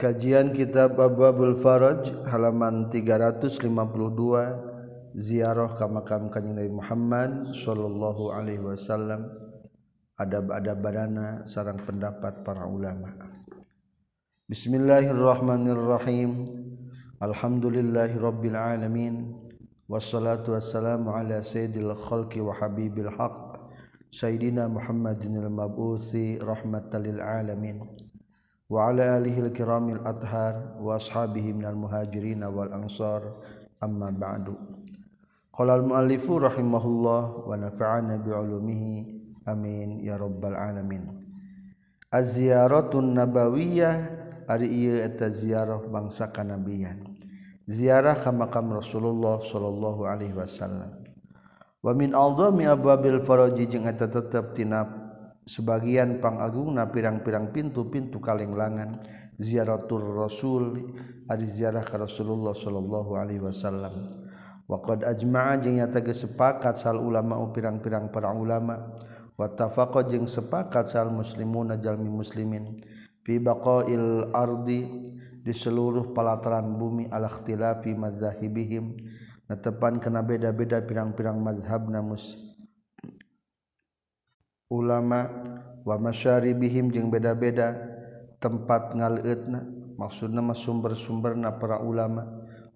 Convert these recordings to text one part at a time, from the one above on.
Kajian Kitab Babul Faraj halaman 352 ziarah ke makam Kanjeng Nabi Muhammad sallallahu alaihi wasallam adab-adab badana sarang pendapat para ulama. Bismillahirrahmanirrahim. Alhamdulillahirabbil alamin. Wassalatu wassalamu ala sayyidil khalqi wa habibil haqq sayyidina Muhammadin al-mabuthi rahmatan lil alamin. وعلى آله الكرام الأطهار وأصحابه من المهاجرين والأنصار أما بعد قال المؤلف رحمه الله ونفعنا بعلومه أمين يا رب العالمين الزيارة النبوية ari ieu eta ziarah bangsa kanabian ziarah ka makam Rasulullah sallallahu alaihi wasallam wa min azami abwabil faraji jeung eta tetep tina sebagian pangagung na pirang-pirang pintu-pintu kalenglangan. Ziaratul rasul ari ziarah ka Rasulullah sallallahu alaihi wasallam. Wa qad ajma'a jeung nyata geus sepakat sal ulama pirang-pirang para ulama. Wa tafaqa jeung sepakat sal muslimuna jalmi muslimin. Fi baqail ardi di seluruh pelataran bumi al ikhtilafi madzahibihim netepan kena beda-beda pirang-pirang mazhabna muslim ulama wa masyari bihim jeung beda-beda tempat ngaleutna maksudna mas sumber-sumberna para ulama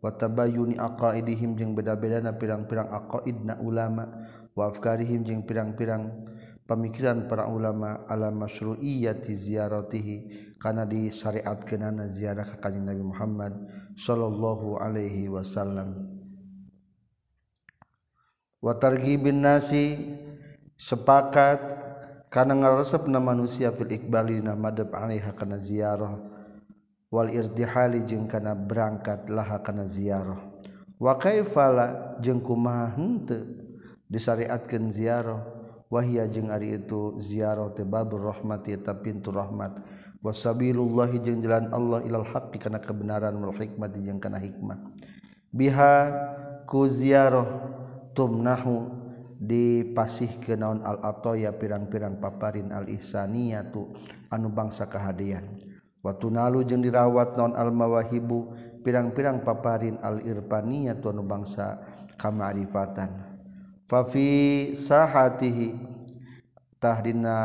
wa tabayyuni aqaidihim jeung beda-beda na pirang-pirang aqaidna ulama wa afkarihim jeung pirang-pirang pemikiran para ulama ala masyru'iyyati ziyaratihi kana disyariatkeunana ziarah ka kanjeng Nabi Muhammad sallallahu alaihi wasallam. Wa targhibin nasi sepakat karena ngaresep na manusia fil iqbali na madab alaiha kana ziarah wal irtihali jeung kana berangkat laha kana ziarah wa kaifala jeung kumaha henteu disyariatkeun ziarah wahia jeung ari itu ziarah teh babur rahmati eta pintu rahmat. Wasabilullahi jeung jalan Allah ilal haqqi kana kebenaran wal hikmati jeung kana hikmah. Biha ku ziarah tumnahu dipasih ke naon al-atoya pirang-pirang paparin al-ihsaniyatu anu bangsa kehadian Watu nalu jeung dirawat non al-mawahibu pirang-pirang paparin al-irfaniyatu anu bangsa kamarifatan Fafi sahatihi-tahdina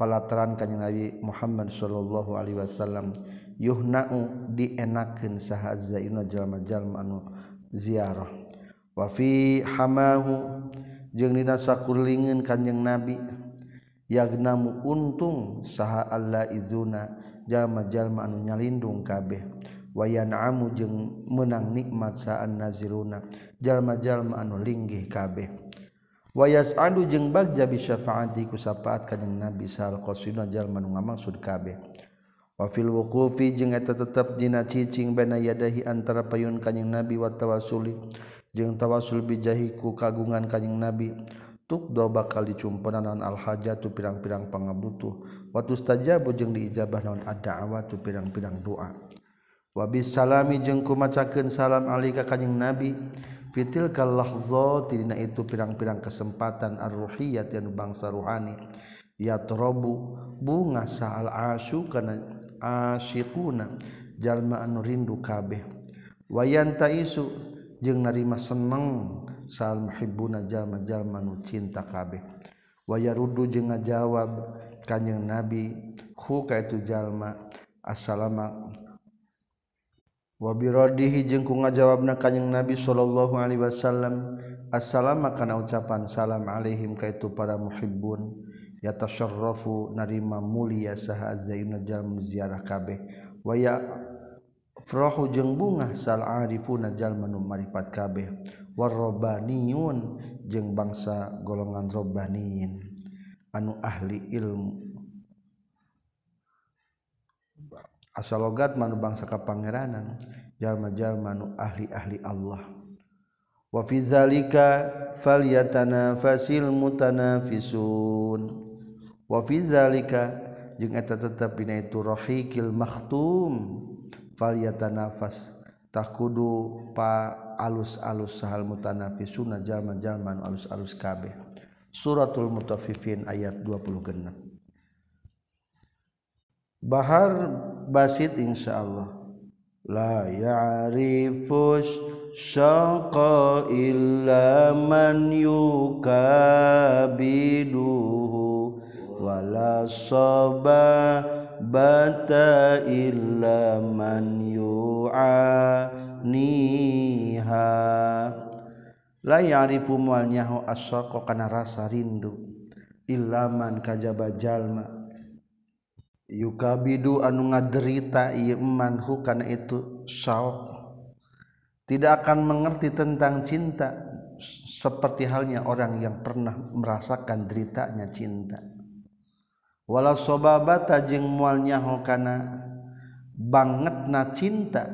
palataran kanjeng Nabi Muhammad sallallahu alaihi wasallam yuhna'u dienakeun saha zaina jalma-jalma anu ziarah. Wa fi hamahu jeung dina sakurlingeun kanjeng nabi yagnamu untung saha Allah izuna jalma-jalma anu nyalindung kabeh. Wayanamu jeung menang nikmat saan naziruna jalma-jalma anu linggih kabeh. Wayas anu jeung bagja bisyafaati ku sapaat kanjeng nabi sal qasina jalma nu ngamaksud kabeh. Wa fil wuqufi jeung eta tetep dina cicing bena yadahi antara payun kanjeng nabi wa tawassuli jeung tawasul bijahiku kagungan kanyeng nabi tuk do bakal dicumpena naon al hajatu pirang-pirang pangabutuh. Wa tustajabu jeung diijabah naon ad-da'awatu pirang-pirang doa. Wa bis salami jeung kumacakeun salam ali ka nabi fitil kalahza dina itu pirang-pirang kesempatan ar-ruhiyat yang bangsa ruhani. Yatrobu bunga sa'al asyu kana asyikuna jalma anu rindu kabeh. Wayanta isu jeung narima seneng sal muhibbuna jalma-jalma nu cinta kabeh. Waya rudu jeung ngajawab kanjing nabi hu kaitu jalma assalamu wabiradihi jeung ku ngajawabna kanjing nabi sallallahu alaihi wasallam assalamu kana ucapan salam alaihim ka itu para muhibbun. Yatasyarrafu narima mulia saha zainul jalma ziarah kabeh. Waya Frohu jeung bunga salariifuna jalmanu maripat kabeh. Warrobaniyun jeung bangsa golongan robbaniin anu ahli ilmu. Asalogat manu bangsa ka pangeranan jalma-jalma anu ahli-ahli Allah. Wa fi zalika falyatanafasil mutanafisun. Wa fi zalika jeung eta tetep dina itu rahiqil makhtum nafas tak kudu pa alus-alus sahal mutanafi sunnah zaman-jalman alus-alus kabeh. Suratul mutafifin ayat 20 genap Bahar basit insya Allah. La ya'rifus syaqa illa man yukabiduhu wala sabata illa man yu'aniha. La ya'rifu mualnyahu asyaqa kana rasa rindu. Ilaman kajaba jalma. Yuka bidu anu ngaderita iman karena itu sau tidak akan mengerti tentang cinta seperti halnya orang yang pernah merasakan deritanya cinta wala sobabata jeung mualnya kana. Banget na cinta.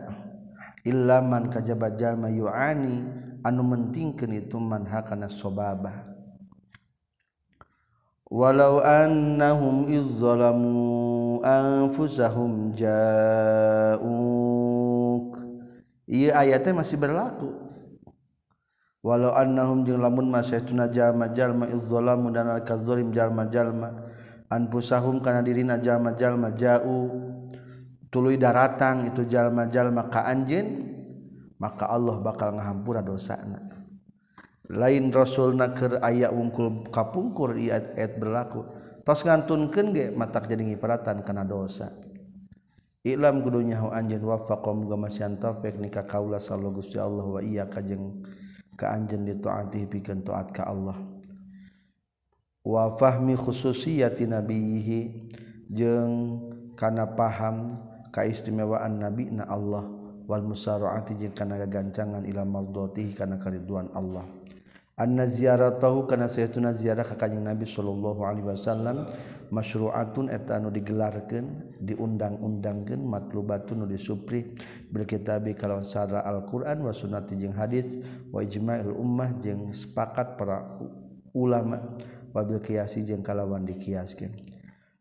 Ilaman kajaba jalma yu'ani. Anu mentingkeun itu man hakana sobabah walau annahum izzalamu anfusahum ja'uk. Iya ayatnya masih berlaku. Walau annahum jeung lamun masaituna jalma-jalma izzalamu dan al-kazolim jalma-jalma anfusahum kana dirina jalma-jalma ja'u. Tuluy daratang itu jalma-jalma ka anjeun maka Allah bakal ngahampura dosana. Lain rasulna keur aya wungkul kapungkur iat ayat berlaku. Tos ngantunkeun ge matak jadi ngiparatan kana dosa. Ilam kudu nyaho anjeun wafaqom ga masyan taufik nikah kaula sallallahu Gusti Allah wa iya kajeng ka anjeun ditaati pikeun taat ka Allah. wa fahmi khususiyati nabihi jeung kana paham kaistimewaan nabi na Allah. Wal musaraati jeung kana gagancangan ila mardhatihi kana kariduan Allah. Anna ziyaratahu kana saytuna ziarah ka kanjing nabi sallallahu alaihi wasallam masyru'atun eta anu digelarkeun diundang-undangkeun matlubatun nu disupri bil kitabi kalawan sara alquran wa sunnati jeung hadis wa ijma'il ummah jeung sepakat para ulama wabil kiasi jeng kalawan dikiaskan.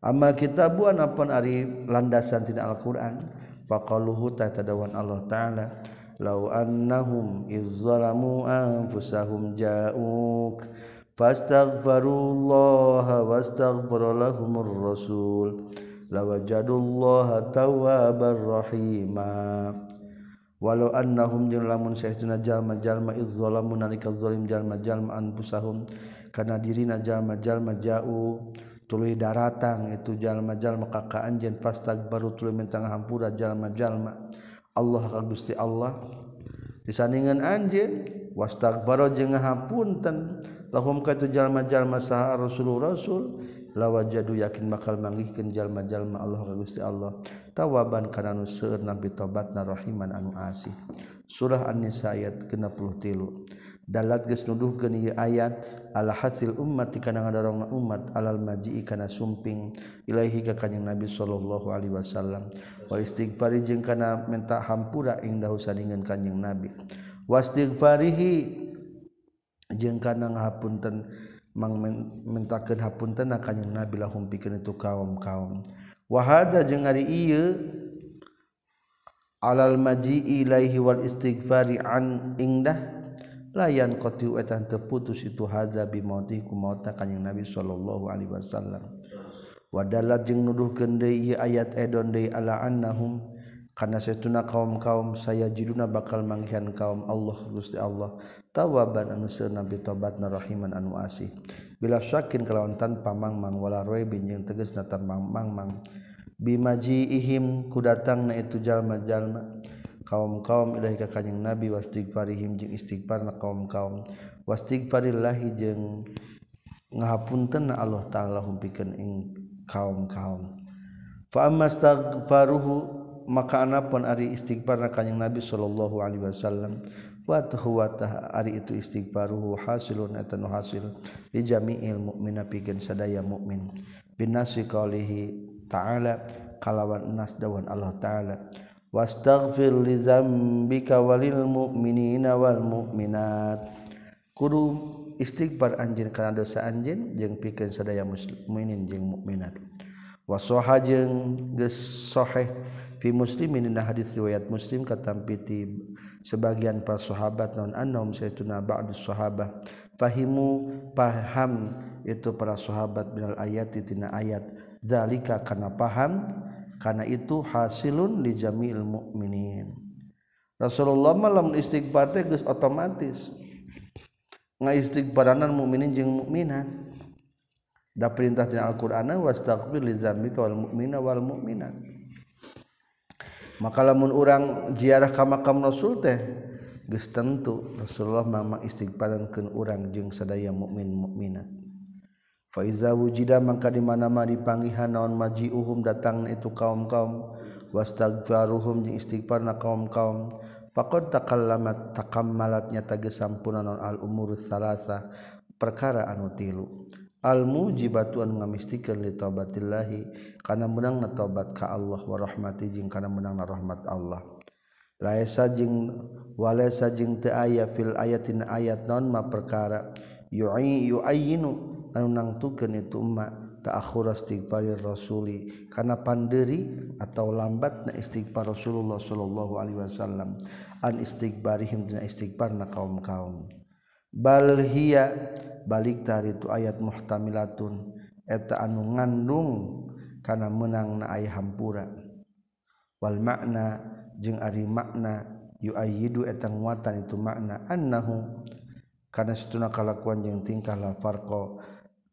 Amal kita buan apa Ari landasan tidak Alquran faluhutaadawan Allah ta'ala law annahum izzalamu anfusahum ja'uk fastaghfirullaha wastaghfara lahumur rasul lawajadullaha tawwabar rahima. Walau annahum jeung lamun saestuna jalma-jalma izzalamu nalika zalim jalma-jalma anfusahum karena dirina jalma-jalma jauh tuluy daratang itu jalma-jalma ka anjen pastag baru tuluy mentang hampura jalma-jalma Allah ka Gusti Allah disandingan anjen wastagbaru jeung ngahampunten lahum ka itu jalma-jalma saha rasul rasul lawa jadu yakin bakal manggihkeun jalma-jalma Allah ka Gusti Allah tawaban kana nu seueur nabi tobatna rahiman anu asih surah an-nisa ayat 63 dalat geus nuduhkeun ieu ayat ala hasil umat kana ngadarongna umat alal maji'i kana sumping ilaahi ka kanjing Nabi sallallahu alaihi wasallam. Wa istighfari jeung kana minta hampura ing dahu sandingan kanjing Nabi wastighfarihi jeung kana ngahapunten mang mintakeun hapunten kanjing Nabi lahum pikeun itu kaum-kaum. Wa hadza jeung ari ieu alal maji'i ilaihi wal istighfari an ingdah layan qati etan terputus itu hadza bi mauti ku mauta kanjing Nabi sallallahu alaihi wasallam. Wadalat jeung nuduhkeun deui ayat edon deui ala annahum kana setuna kaum-kaum saya jiduna bakal manghian kaum Allah Gusti Allah. Tawaban anu seunah bi tobatna rahiman anu asih. Bila syakin kalawan tanpa mangmang wala roibin jeung tegasna tanpa mangmang. Bimaji ihim ku datangna itu jalma-jalma kaum-kaum ilahi ka kanjing nabi wastighfarihim jeung istighfar na kaum-kaum. Wastighfarillahi jeung ngahapunten Allah taala humpikeun ing kaum-kaum. Fa amastaghfaruhu maka anapun ari istighfar na kanjing nabi sallallahu alaihi wasallam wa huwa ari itu istighfaruhu hasilun eta nu hasil li jami'il mu'mina pikeun sadaya mukmin bin nasri qaulihi ta'ala kalawan nas dawan Allah taala. wastagfir li zambika walil mu'minina wal mu'minat kudu istighfar anjin karena dosa anjin jeung pikeun sadaya muslimin jeung mukminat wasoha jeung geus sahih fi muslimin dina hadis riwayat muslim katampi ti sebagian para sahabat non annahum saytuna ba'du sahabah. Fahimu paham itu para sahabat minal ayat tina ayat. Zalika kana paham karena itu hasilun li jamil mukminin Rasulullah malam istighfar teh geus otomatis. Ngaistighfaranan mukminin jeung mukminat da perintah dina Al-Qur'an wastaghfir li dzambika wal mu'mina wal mu'minat. Maka lamun urang ziarah ka makam Rasul teh geus tentu Rasulullah mama istighfaran urang jeung sadaya mukmin mukminat Faiza wujida mangka di mana-mana dipanggihan naon maji uhum datang itu kaum-kaum. Wastagfaruhum jeung istighfar na kaum-kaum. Faqad takallamat takammalatnya tagis sampuna naon al umur salasa perkara anu tilu. Al mujibatuan ngamistikeun li taubatillahi kana menang na taubat ka Allah wa rahmati jeung kana menang na rahmat Allah. Laisa jeung walaisa jeung teu aya fil ayatin ayat non ma perkara? Yu'i yu'ayyinu nangtukeun itu emak ta'akhur istighfarir rasuli. Kana panderi atau lambatna istighfar Rasulullah sallallahu alaihi wasallam. An istighbarihim dina istighfarna kaum-kaum. Bal hiya balik tari itu ayat muhtamilatun. Eta anu ngandung kana menang na aya hampura. Wal makna jeung ari makna yuayidu eta nguatan itu makna annahu. Kana setuna kalakuan jeung tingkah la farqa.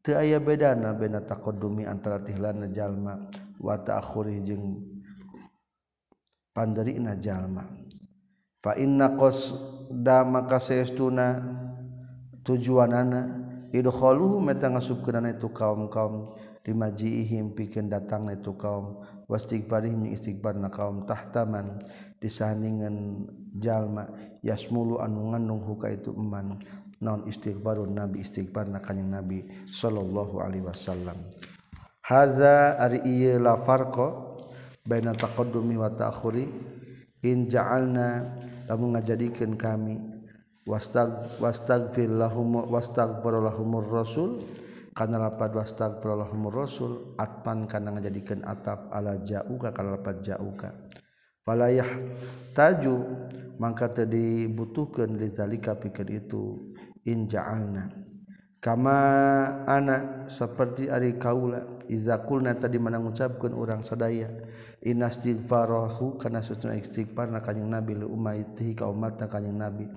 aya bedana bena taqaddumi antara tilan jalma watakuri jeung panderi najallma fana kos da maka seestuna tujuan anak meta ngasubkeunana itu kaum-kaum dimajiihim pikeun datangna itu kaum wastighfarihim istighfarna kaum tahtaman disandingan jalma yasmulu anu ngandung huka itu eman. Non istighbarun nabi istighbar na kanjing nabi sallallahu alaihi wasallam. Haza ari ieu la farqa baina taqaddumi wa ta'khuri in ja'alna lamun ngajadikeun kami wastag wastaghfir lahum wastaghfir lahumur rasul. Kana lapad wastaghfir lahumur rasul atpan kana ngajadikeun atap ala ja'uka kana lapad ja'uka. Falayah taju mangka teu dibutuhkeun lizalika pikeun itu inja'alna kama anak seperti ari kaula iza kulna tadi mana ngucapkeun urang sadaya inastighfarahu kana sutuna istighfar na kanjing nabi li ummatihi ka umatna kanjing nabi.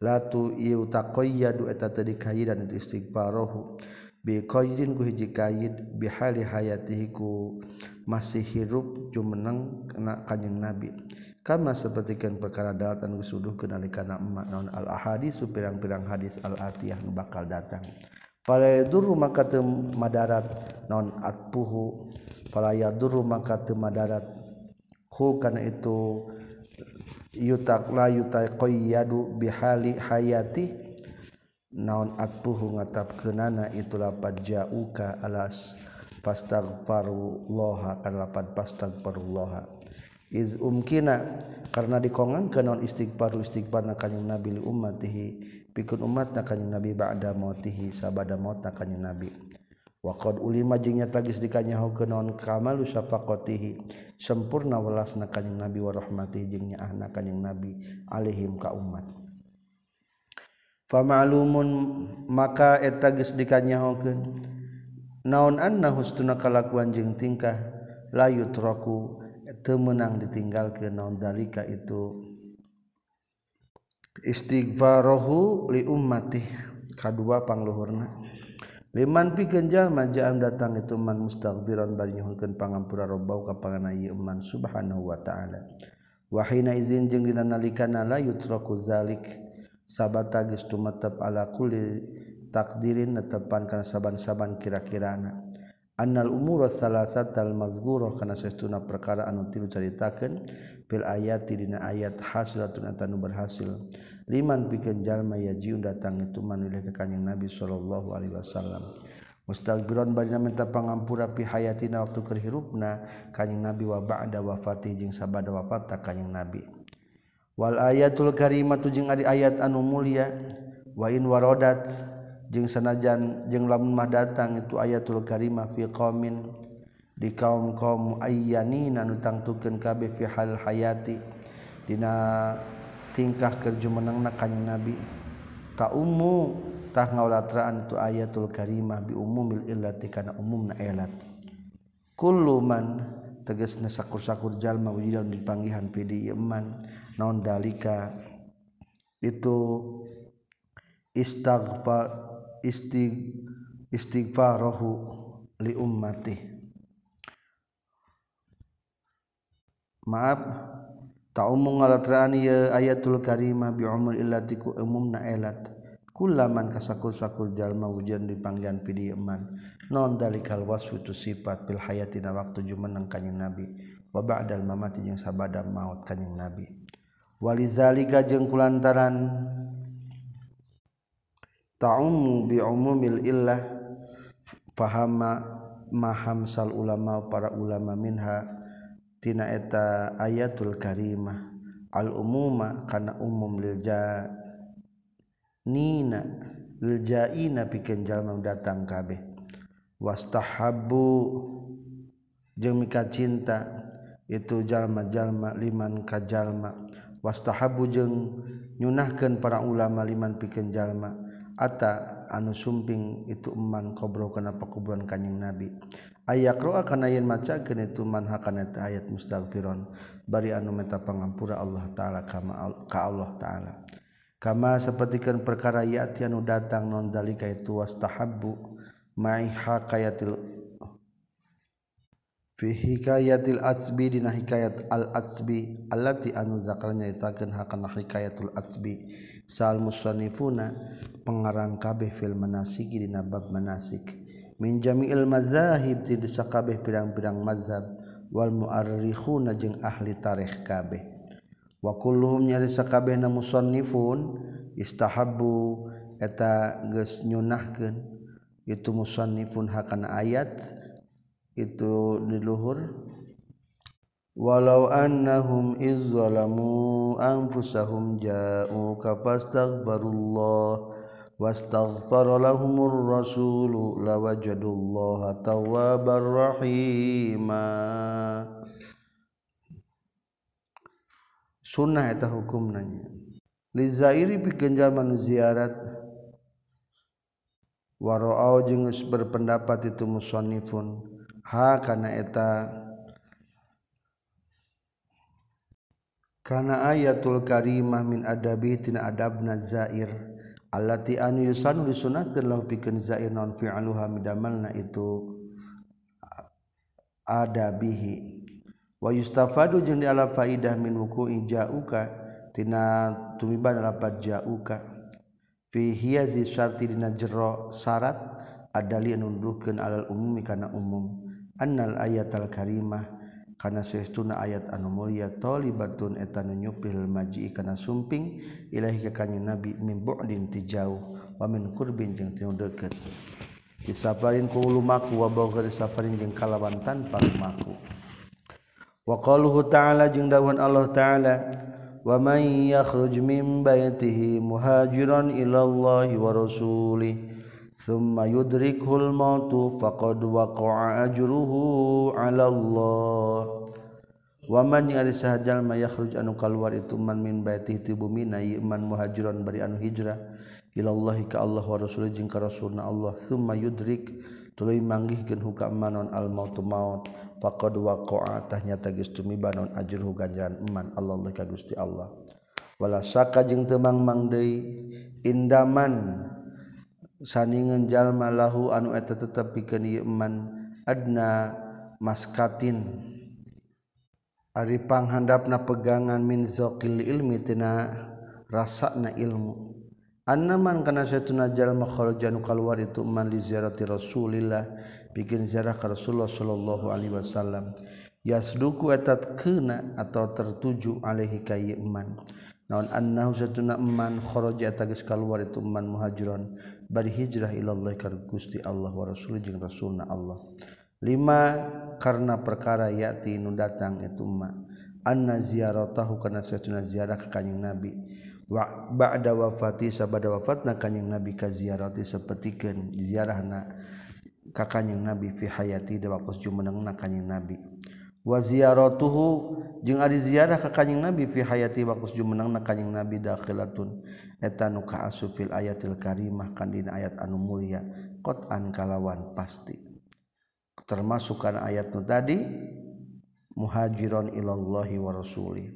Latu iu taqayyadu eta tadi kayidan itu istighfarahu. Bi qaydin ku hiji kayid bi hali hayatihi ku masih hirup jumeneng kana kanjing nabi. Kama sepertikan perkara datang disuduh kenalikan emak naon al ahadis pirang-pirang hadis al atiyah nu bakal datang. Fala yadurru maka teu madarat naon atpuhu. Fala yadurru maka teu madarat hu kana itu yutak la yutaqayyadu bihali hayati. Naon atpuhu ngatapkeunana itu lapad jauka alas pastaghfirullah kana lapad iz umkina karena dikongan ke non istighfar istighfar na kanyang nabi li ummatihi pikeun umat na kanyang nabi ba'da mautihi sabada maut na kanyang nabi. Wa qad ulima jeung nyata geus dikanyahokeun non kamalu syafaqatihi sempurna welas na kanyang nabi wa rahmatihi jeung nyaahna kanyang nabi alaihim ka umat. Fama'lumun maka eta geus dikanyahokeun naon annahu stuna kalakuan jeung tingkah la yutraku temenang ditinggal ke naon dalika itu? Istighfarohu li ummati kadua pangluhurna. Liman pikeun jalma ja'am datang itu man mustaghfiran bari nyuhunkeun pangampura robbau ka panganai man subhanahu wa ta'ala. Wa hina izin jeung dina nalikana la yutraku zalik. Sabata geus tumetep ala kulli takdirin netepan kana saban-saban kira-kirana. Annal umur salasatal mazguro kana sesuna perkara anu tilu caritakeun fil ayati dina ayat hasilatun atanu berhasil. Liman pikeun jalma yajiun datang itu manulih ka kanjing Nabi sallallahu alaihi wasallam. Mustaghfiran badina minta pangampura pi hayatina waktu keur hirupna kanjing Nabi wa ba'da wafati jeung sabada wafat kanjing Nabi. Wal ayatul karimatu jeung ari ayat anu mulia wa in waradat jeung sanajan jeung lamunmah datang itu ayatul karimah fi qaumin di kaum kaum ayyanina nanu kabeh fi hal hayati. Dina tingkah kerja menangna kanjing nabi. Ta ummu tah ngaulatraan tu ayatul karimah bi umumil illati kana umumna ayat kullu man tegasna sakur-sakur jalma wujudan dipanggihan pidi iman naon dalika? Itu istighfar istig istighfarohu li ummati. Maaf ta'ummu ngalatraan ye ayatul karima bi umur illati ku umumna elat. Kullaman kasakul-sakul jalma wujudan dipanggian pidi eman. Non dalikal wasfu tu sifat fil hayatina waktu jumeneng kanjing nabi. Wa ba'dal mamati jeung sabada maut kanjing nabi. Walizalika jeung kulantaran ta'ummu bi umumil illah fahama mahamsal ulama para ulama minha. Tina eta ayatul karimah. Al umuma kana umum lil ja nina lil jaina pikeun jalma datang kabeh. Wastahabbu jeung mika cinta itu jalma-jalma liman ka jalma. Wastahabbu jeung nyunahkeun para ulama liman pikeun jalma. Ata anu sumping itu eman qbro kana pakuburan kanjing nabi. Aya roa kana yen maca kene itu man hakana ayat mustaghfiron. Bari anu meta pangampura Allah taala kama ka Allah taala. Kama sapertikeun perkara yati anu datang non dalika itu wastahabbu mai hakayatil fi hikayatil asbi dina hikayat al asbi allati anu zakarnya itakeun hakana hikayatul asbi. Sal musannifuna pengarang kabeh fil manasiki dina bab manasik. Min jami'il mazahib ti sakabeh pirang-pirang mazhab wal muarrikhuna jeung ahli tarikh kabeh. Wa kulluhum nyari sakabeh na musannifun istahabbu eta geus nyunahkeun. Itu musannifun hakana ayat itu di luhur walau annahum izzalamu anfusahum ja'uka fastaghfirullah wastaghfara lahumur rasulu lawajadullaha tawwabar rahima. Sunnah eta hukumna lizairi pikeun jalma ziarat waro jengus berpendapat itu musonifun. Ha karena eta karena ayatul karimah min adabi tina adabna zair. Allati anu yusanu disunatkeun lahu pikeun zair non fi'luha midamalna itu adabihi. Wa yustafadu jeung diala faidah min wuku'i ja'uka tina tumiban lapat ja'uka. Fihiyazi syarti dina jero syarat adali nunduhkeun alal umumi kana umum. Annal ayat al karimah karena seuna ayat anu mulia tholibatun etanu nyupil maji karena sumping ilahi kekanya nabi mimbodin ti jauh wamin kurbin jeung tinu deket disafarin ku ulumaku wa bogar disafarin jeung kalawan tanpa lumaku wa qaluhu ta'ala jeung dawuhan Allah ta'ala wa may yakhruj min baytihi muhajiran ila Allahi wa rasulihi summa yudrikul mautu faqad waqa'a ajruhu 'ala Allah wa man yaris hajal ma yakhruj anu kalwar itu man min baitih ti bumi na iman muhajiran bari anu hijrah ila Allah ka Allah wa rasul jeung ka rasulna Allah summa yudrik tuluy manggihkeun hukam manon al mautu maut faqad waqa'a tahnya tagis tumibanon ajruhu ganjaran iman Allah ka Gusti Allah wala saka jeung temang mang deui indaman saningan jalma lahu anu eta tetep pikeun ieu adna maskatin. Ari panghandapna pegangan min zaqil ilmi tina rasana ilmu. Annaman kana satuna jalma kharajan kaluar itu man li ziyarati rasulillah bikin ziarah ka rasulullah sallallahu alaihi wasallam. Yasduku etat kena atau tertuju alaihi kayi iman naon annahu satuna man kharaja tagis kaluar itu man muhajiron. bari hijrah ilallah ka Gusti Allah wa rasul jeung rasulna Allah. Lima karena perkara yati nu datang itu ma. Anna ziyaratahu kana satuna ziarah ka kanjing nabi. Wa ba'da wafati sabada wafatna kanjing nabi ka ziarati sapertikeun ziarahna ka kanjing nabi fi hayati da waktu jumenengna kanjing nabi. waziaratuhu jeung ari ziarah ka kanjing nabi fi hayati waqtus jumenang na kanjing nabi dakhilatun. Eta nu ka asufil ayatil karimah kan dina ayat anu mulia. Qatan kalawan pasti. Termasuk kana ayat nu tadi muhajiron ilallahi wa rasuli.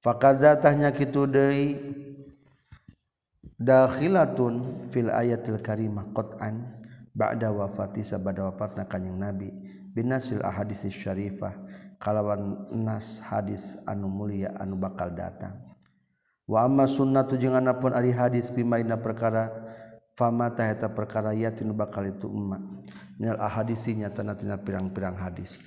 Fakadzatahnya kitu deui dakhilatun fil ayatil karimah qatan ba'da wafati sabada wafatna kanjing nabi. binasil ahadis syarifah kalawan nas hadis anu mulia anu bakal datang. Wa amma sunnatu jeung anapun ari hadis pimaina perkara famata eta perkara yatin bakal itu umma. Minal ahadisi nyatana tina pirang-pirang hadis.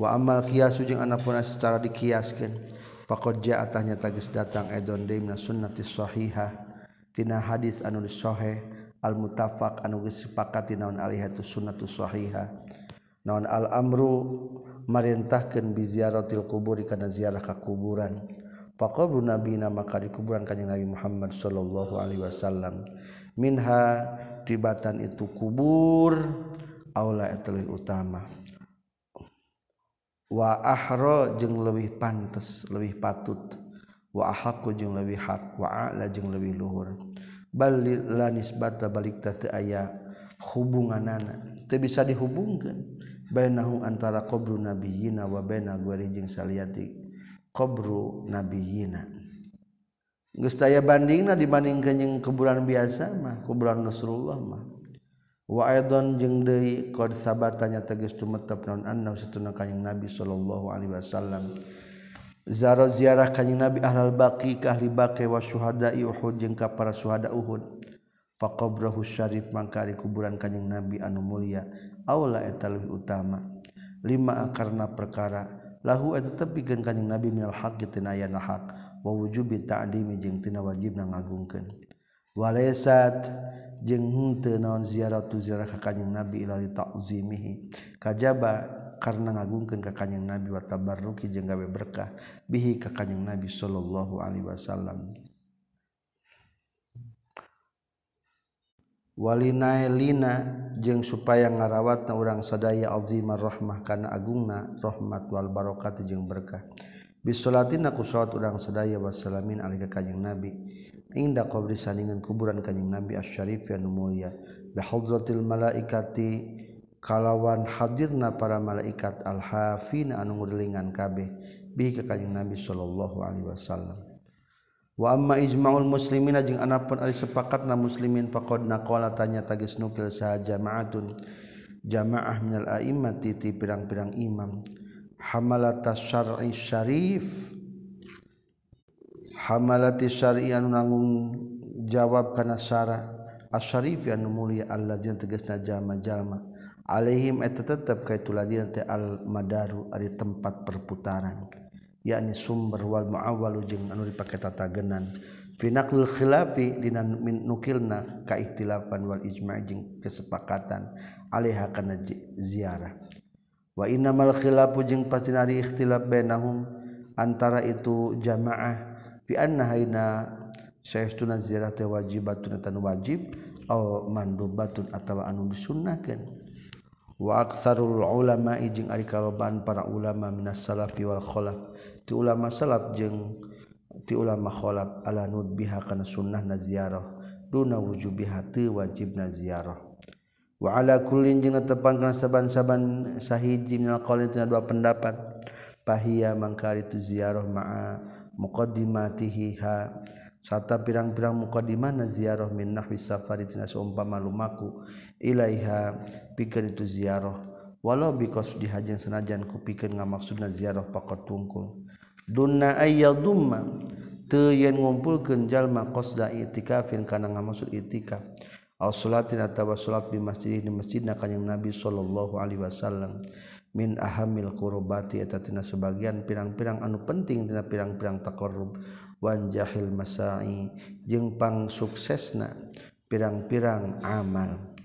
Wa amal qiyasu jeung anapun secara dikiaskeun faqad ja'a nyata geus datang edon deui mina sunnati sahihah tina hadis anu sahih al mutafaq anu geus sepakati naon alihatu sunnatu sahihah. naon al-amru marintahkeun bi ziaratil quburi kana ziarah ka kuburan. Faqabru nabina maka di kuburan kanjeng Nabi Muhammad sallallahu alaihi wasallam. Minha tibatan itu kubur aula etelin utama. Wa ahra jeung leuwih pantes leuwih patut. Wa ahqqu jeung leuwih hak wa a'la jeung leuwih luhur. Bal la nisbata balik ta teu aya hubunganana. Teu bisa dihubungkeun. bainahu antara qabru nabiyina wa baina gori jeung saliyati qabru nabiyina. Geus taya bandingna dibandingkeun jeung kuburan biasa mah kuburan Rasulullah mah. Wa aidon jeung deui qad sabatanya tegas tumetep naon anna satuna kanjing Nabi sallallahu alaihi wasallam. Zara ziarah kanjing Nabi ahlal baqi ka ahli baqi wa syuhada Uhud jeung ka para syuhada Uhud. Faqabrahu syarif mangka kuburan kanjing Nabi anu mulia. aula eta lebih utama. Lima karena perkara. Lahu eta tepi keun kanjing nabi minal haqqi tina aya hak wa wujubi ta'dimi jeung tina wajibna ngagungkeun walaysat jeung henteu naon ziarah tu ziarah ka kanjing nabi ilali ta'zimihi. Kajaba karena ngagungkeun ka kanjing nabi wa tabarruki jeung gawe berkah bihi ka kanjing nabi sallallahu alaihi wasallam. Walinailina jeung supaya ngarawat na urang sadaya Aldzimar rahmah kana agungna rahmat wal barokati jeung berkah. Bisolatin aku salat urang sadaya wasalamin alika kanjing nabi. Indah qabri saningan kuburan kanjing nabi asyarif yang mulia. Bihadzatil malaikati kalawan hadirna para malaikat al-hafin anu ngurilingan kabeh. Bi ka kanjing nabi sallallahu alaihi wasallam. Wama Ijmaul muslimin jeung anakpun Ali sepakat na muslimin pakod nakola tanya tagis nukil sah jamaatun jamaah minal aimat titi pirang-pirang imam. Hamalata syar'i syarif hamalati syar'i anu nanggung jawab kana syara asyarif anu mulia alladzina tegasna jalma-jalma. Alaihim eta tetep ka itu ladina teh al madaru ari tempat perputaran. yakni sumber wal muawwalu jeung anu dipake tatagenan. Fi naqlil khilafi dina nukilna ka ikhtilafan wal ijma' jeung kesepakatan alaiha kana ziarah. Wa innamal khilafu jeung pasti ari ikhtilaf bainahum antara itu jamaah. Fi anna haina saestuna ziarah teh wajibatun tan wajib au mandubatun atawa anu disunnahkeun. Wa aksarul ulama ijing ari kaloban para ulama minas salafi wal khalaf. ti ulama salaf jeung ti ulama kholaf ala nudbiha kana sunnah na ziarah duna wujubiha teu wajibna ziarah. Wa ala kullin jeung netepan kana saban-saban sahiji minal qaulin tina dua pendapat. Pahiya mangkari tu ziarah ma'a muqaddimatiha serta pirang-pirang muqaddimah na ziarah min nahwi safari tina saumpama lumaku ilaiha pikeun itu ziarah. Walau biqasdiha jeung sanajan kupikeun ngamaksudna ziarah pakot tungkul. dunna ayyadumma. Teu yen ngumpulkeun jalma qasda itikafin kana ngamaksud itikaf. Aw salatin atawa salat di masjid di masjidna kanjing Nabi sallallahu alaihi wasallam. Min ahamil qurbati eta tina sebagian pirang-pirang anu penting tina pirang-pirang taqarrub. Wan jahil masai jeung pang suksesna pirang-pirang amal.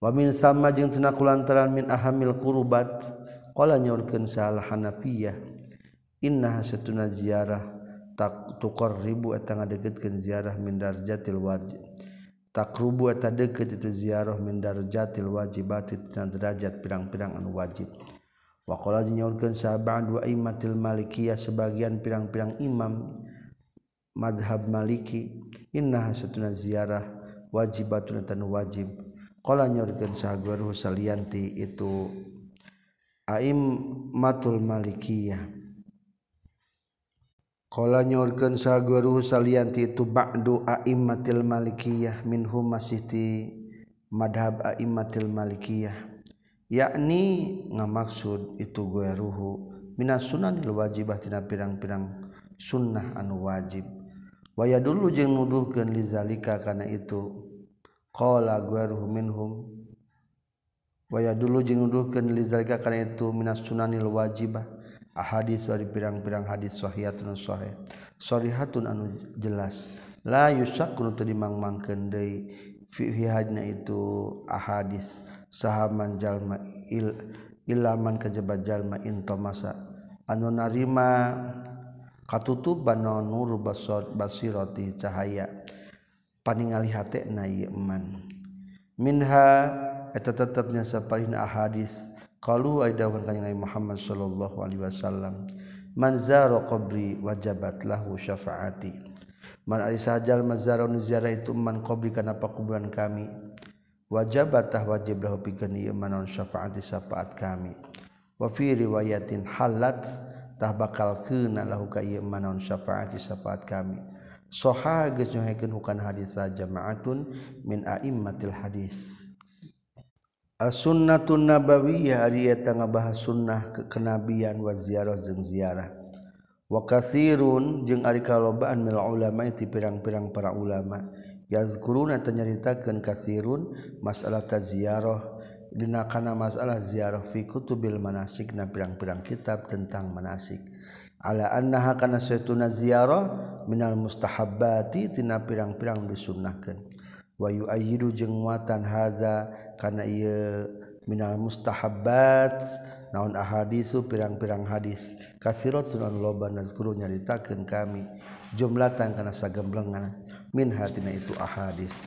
Wa min sama jeung tina kulantaran min ahamil qurbat. Qala nyaurkeun sal Hanafiyah. inna setuna ziarah tak tukar ribu etang adegetkeun ziarah mindar jatil wajib tak rubu eta deket itu ziarah mindar jatil wajibat tina derajat pirang-pirang anu wajib. Waqala nyaurkeun sahabat dua imatil malikiyah sebagian pirang-pirang imam madhab maliki inna setuna ziarah wajibatun tan wajib. Qala nyaurkeun sahabat salianti itu aim matul malikiyah. Kala nyorkeun saguru salianti itu ba'du a'immatil malikiyah minhum masih ti madhab a'immatil malikiyah. Yakni ngamaksud itu gue ruhu minas sunanil wajibah tina pirang-pirang sunnah anu wajib. Waya dulu jeung nuduhkeun lizalika karena itu qala gue ruhu minhum. Waya dulu jeung nuduhkeun lizalika karena itu minas sunanil wajibah. hadis dari pirang-pirang hadis Shahiatun sahih. Sharihatun anu jelas. La yusakun tadi mangmangkeun deui fi hadna itu ahadis. Sahaman jalma il, ilaman kajabat jalma intomasa anu narima katutuban nur basir basirati cahaya. Paningali hatena ieu man minha eta tetepnya sapalina ahadis. kalau dawan kanjeng Nabi Muhammad sallallahu alaihi wasallam man zara qabri wajabat lahu syafaati? Man ari sajal mazaron ziarah itu man qabri kana pakuburan kami? Wajabat tah wajib lahu pikeun ieu manon syafaati syafaat kami. Wa fi riwayatin halat tah bakal keuna lahu ka ieu manon syafaati syafaat kami. Soha geus nyohekeun hukana hadis jamaatun min aimmatil hadis. sunnatun nabawiyah ari eta ngabahas sunnah kekenabian wa ziarah jeung ziarah. Wa katsirun jeung ari kalobaan mil ulama ti pirang-pirang para ulama. Yazkuruna tanyaritakeun katsirun masalah taziarah dina kana masalah ziarah fi kutubil manasik na pirang-pirang kitab tentang manasik. Ala annaha kana sunnah ziarah minal mustahabbati tina pirang-pirang disunnahkeun. wayu ayidu jeung hadza haza kana ieu minal mustahabbat. Naon ahadisu pirang-pirang hadis. Kathiratun an loba nazkuru nyaritakeun kami. Jumlatan kana sagemblengan. Min hatina itu ahadis.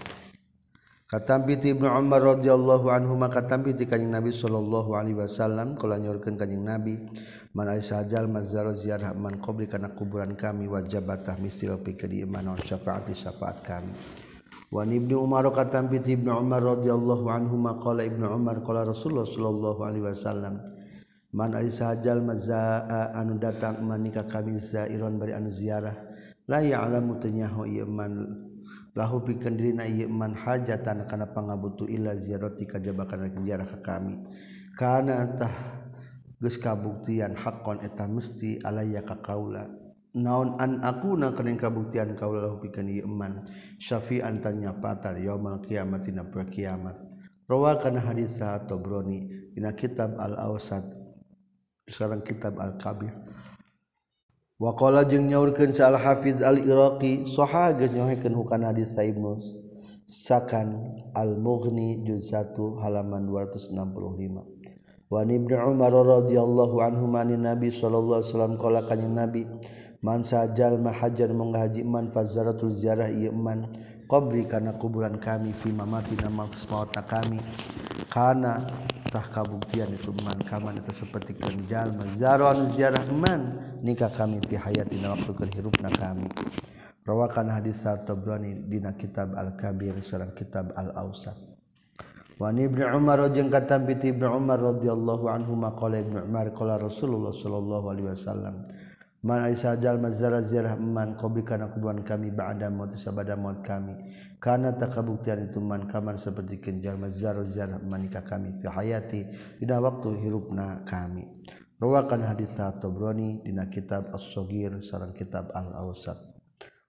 Katambiti Ibnu Umar radhiyallahu anhu maka tambiti kanjing Nabi sallallahu alaihi wasallam kala nyorkeun kanjing Nabi man sajal mazar ziarah man qabri kana kuburan kami wajabatah misil pikeun iman syafaati syafaat kami. Wa Ibnu Umar kata bi Ibnu Umar radhiyallahu anhu maqala Ibnu Umar qala Rasulullah sallallahu alaihi wasallam Man ari sahajal mazaa anu datang manika kami zairon bari anu ziarah la ya'lamu tanyahu ieu man lahu pikeun dirina ieu man hajatan kana pangabutu illa ziarati kajaba kana ziarah ka kami. Kana tah geus kabuktian haqqan eta mesti alaya ka kaula. Naon an aku na kening kabuktian kaulah pikeun ieu eman syafi'an tanya patar yaumul kiamat dina kiamat. Rawakan hadis Tabrani dina kitab al awsat sareng kitab al kabir wa qala jeung nyaurkeun sa al hafiz al iraqi saha geus nyaurkeun hukana hadis Ibnu Sakan al Mughni juz 1 halaman 265 Wa Ibnu Umar radhiyallahu anhu Nabi sallallahu alaihi wasallam qala kanjing Nabi sajal mahajar menghajiman fazaratul ziarah iman qobri karena kuburan kami fi mamati nama maut kami. Karena tah kabuktian itu man kaman itu seperti kenjal mazaron ziarah man. Nikah kami fi hayatina waktu kehirupna kami. Rawakan hadis Tabrani dina kitab al-kabir sareng kitab al-ausat wa ibnu Umar jeung kata ibnu Umar radhiyallahu anhu maqala ibnu Umar qala Rasulullah sallallahu alaihi wasallam Manjalzarahman qbli kana kuburan kami ba'da maut sabada maut kami. Karena tak kabuktian itu man kamar seperti kenjal mazarozarah manika kami fi hayati dina waktu hirupna kami. Rawakan hadis Tabrani dina kitab As-Saghir sareng kitab Al-Awsat.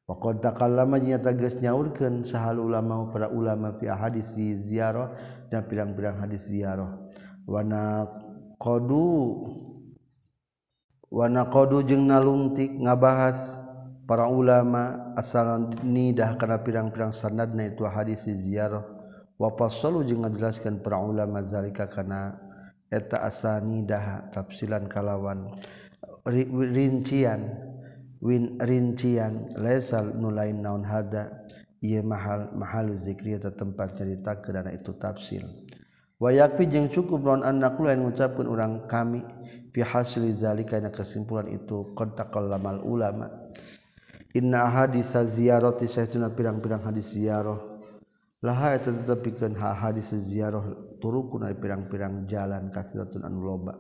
Wa qad takallama nyata geus nyaurkeun sahal ulama para ulama fi hadis ziarah dan pirang-pirang hadis ziarah. Wa naqadu Wana kodu jeung nalungtik ngabahas para ulama asal nidah karena pirang-pirang sanadna itu hadis ziarah. Wapas fasalu jeung ngajelaskan para ulama zalika karena eta asanidah tafsilan kalawan. Rincian win rincian lesal nulain naun hada. Ia mahal mahal zikri atau tempat cerita kerana itu tafsir. Wayakfi jeung cukup lawan anak lain mengucapkan orang kami. pihasrizalika kesimpulan itu kontakol lamal ulama. Inna hadis ziarati saytuna pirang-pirang hadis ziarah laha tetapi ha hadis ziarah turukun pirang-pirang jalan katilatun anu loba.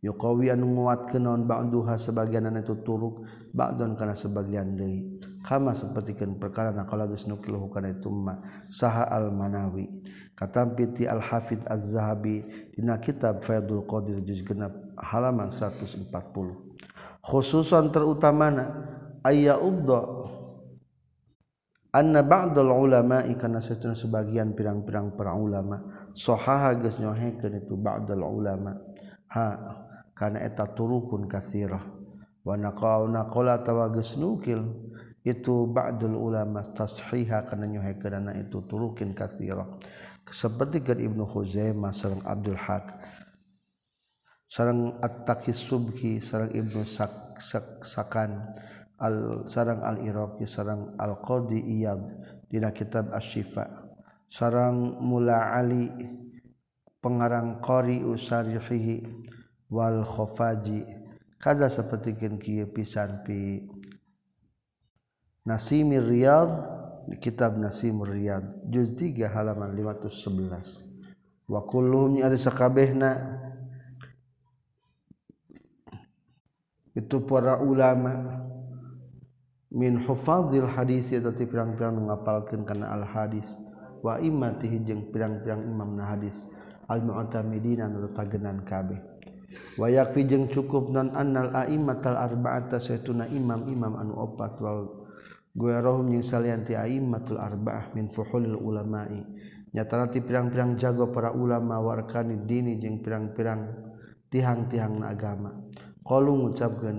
Yuqawi anu nguatkeun naon ba'duha sebagianan itu turuk ba'dun kana sebagian deui. Kama sapertikeun perkara naqala geus nukil kana itu ma saha al manawi kata piti al-hafid az-zahabi dina kitab Faidul Qadir juz genap halaman 140 khususan terutamana ayya udda anna ba'dal ulama ikana satuna sebagian pirang-pirang para ulama sahaha geus nyohekeun itu ba'dal ulama. Ha karena eta turukun kathirah. Wa naqauna qala tawagus nukil itu ba'dul ulama tashiha kana nyohekeun itu turukin kathirah seperti kan Ibnu Khuzaimah sareng Abdul Haq sareng At-Taqi Subki sareng Ibnu Sak, Sak, al sarang al-Iraqi sarang al-Qadi Iyad dina kitab Asy-Syifa. Sarang Mula Ali pengarang Qari usarihi wal khofaji kada sapertikeun kieu pisan pi Nasimir Riyad di kitab Nasimur Riyad juz 3 halaman 511 wa kulluhum ari sakabehna. Itu para ulama min hufazil hadis eta ti pirang-pirang ngapalkeun kana al hadis wa imatihi jeung pirang-pirang imam na hadis. Al mu'tamidina anu tagenan kabeh. Wa yakfi jeung cukup non annal a'immatal arba'ata saytuna imam-imam anu opat wal guerohum yang salianti a'immatul arba'ah min fuhulil ulama'i. Nyata ti pirang-pirang jago para ulama warkani dini jeng pirang-pirang tihang-tihang na agama. Qalu ngucapkeun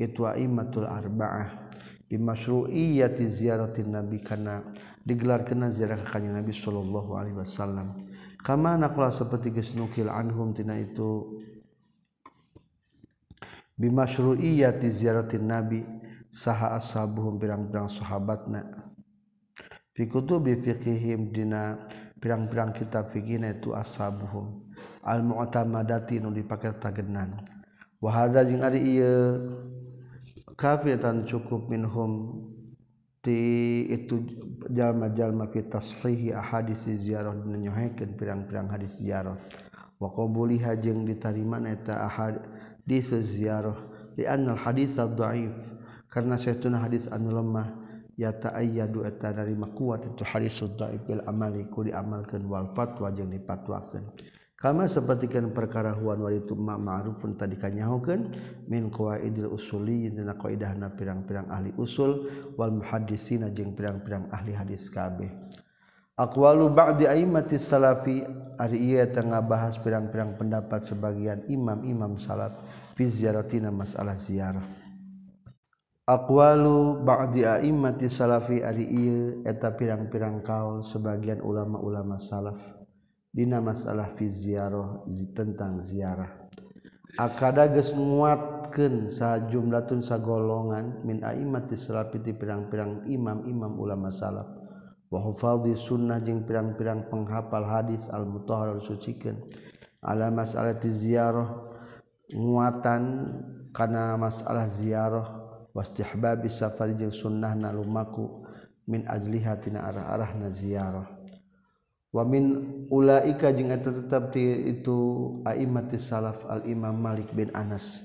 itu a'immatul arba'ah bimasyru'iyyati ziyaratin nabi kana digelarkeun ziarah ka Nabi sallallahu alaihi wasallam. Kama naqla seperti geus nukil anhum tina itu bimasyru'iyyati ziyaratin nabi saha ashabuhum pirang-pirang sahabatna. Fi kutubi fiqhihim dina pirang-pirang kitab fikihna itu ashabuhum. Al mu'tamadati nu dipake tagenan wa hadza jeung ari ieu kafiatan cukup minhum ti itu jalma-jalma fi tashihi ahadits ziarah dina nyohekeun pirang-pirang hadis ziarah. Wa qabuliha jeung ditarimana eta ahad di ziarah di annal hadis dhaif. Karena saytuna hadis anu lemah ya ta'ayyadu eta dari makuat itu hadis dhaif bil amali ku diamalkeun wal fatwa jeung dipatwakeun kama sapertikeun perkara huwan wal itu ma ma'rufun tadi kanyahokeun min qawaidil usuli dina qaidahna pirang-pirang ahli usul wal muhaddisina jeung pirang-pirang ahli hadis kabeh. Aqwalu ba'di a'immati salafi ari ieu tengah bahas pirang-pirang pendapat sebagian imam-imam salaf fi ziyaratina masalah ziarah aqwalu ba'di a'immati salafi ari ieu eta pirang-pirang kaul sebagian ulama-ulama salaf dina masalah fi ziarah tentang ziarah. Akada geus nguatkeun sajumlatun sagolongan min a'immati salafi ti pirang-pirang imam-imam ulama salaf wa hufadhi sunnah jeung pirang-pirang penghafal hadis al-mutahhar sucikeun ala masalah ziarah nguatan kana masalah ziarah wastihba safari jeung sunnah na lumaku min ajliha tina arah-arah na ziarah wa min ulaika jeung eta tetep ti itu a'immati salaf al imam malik bin anas.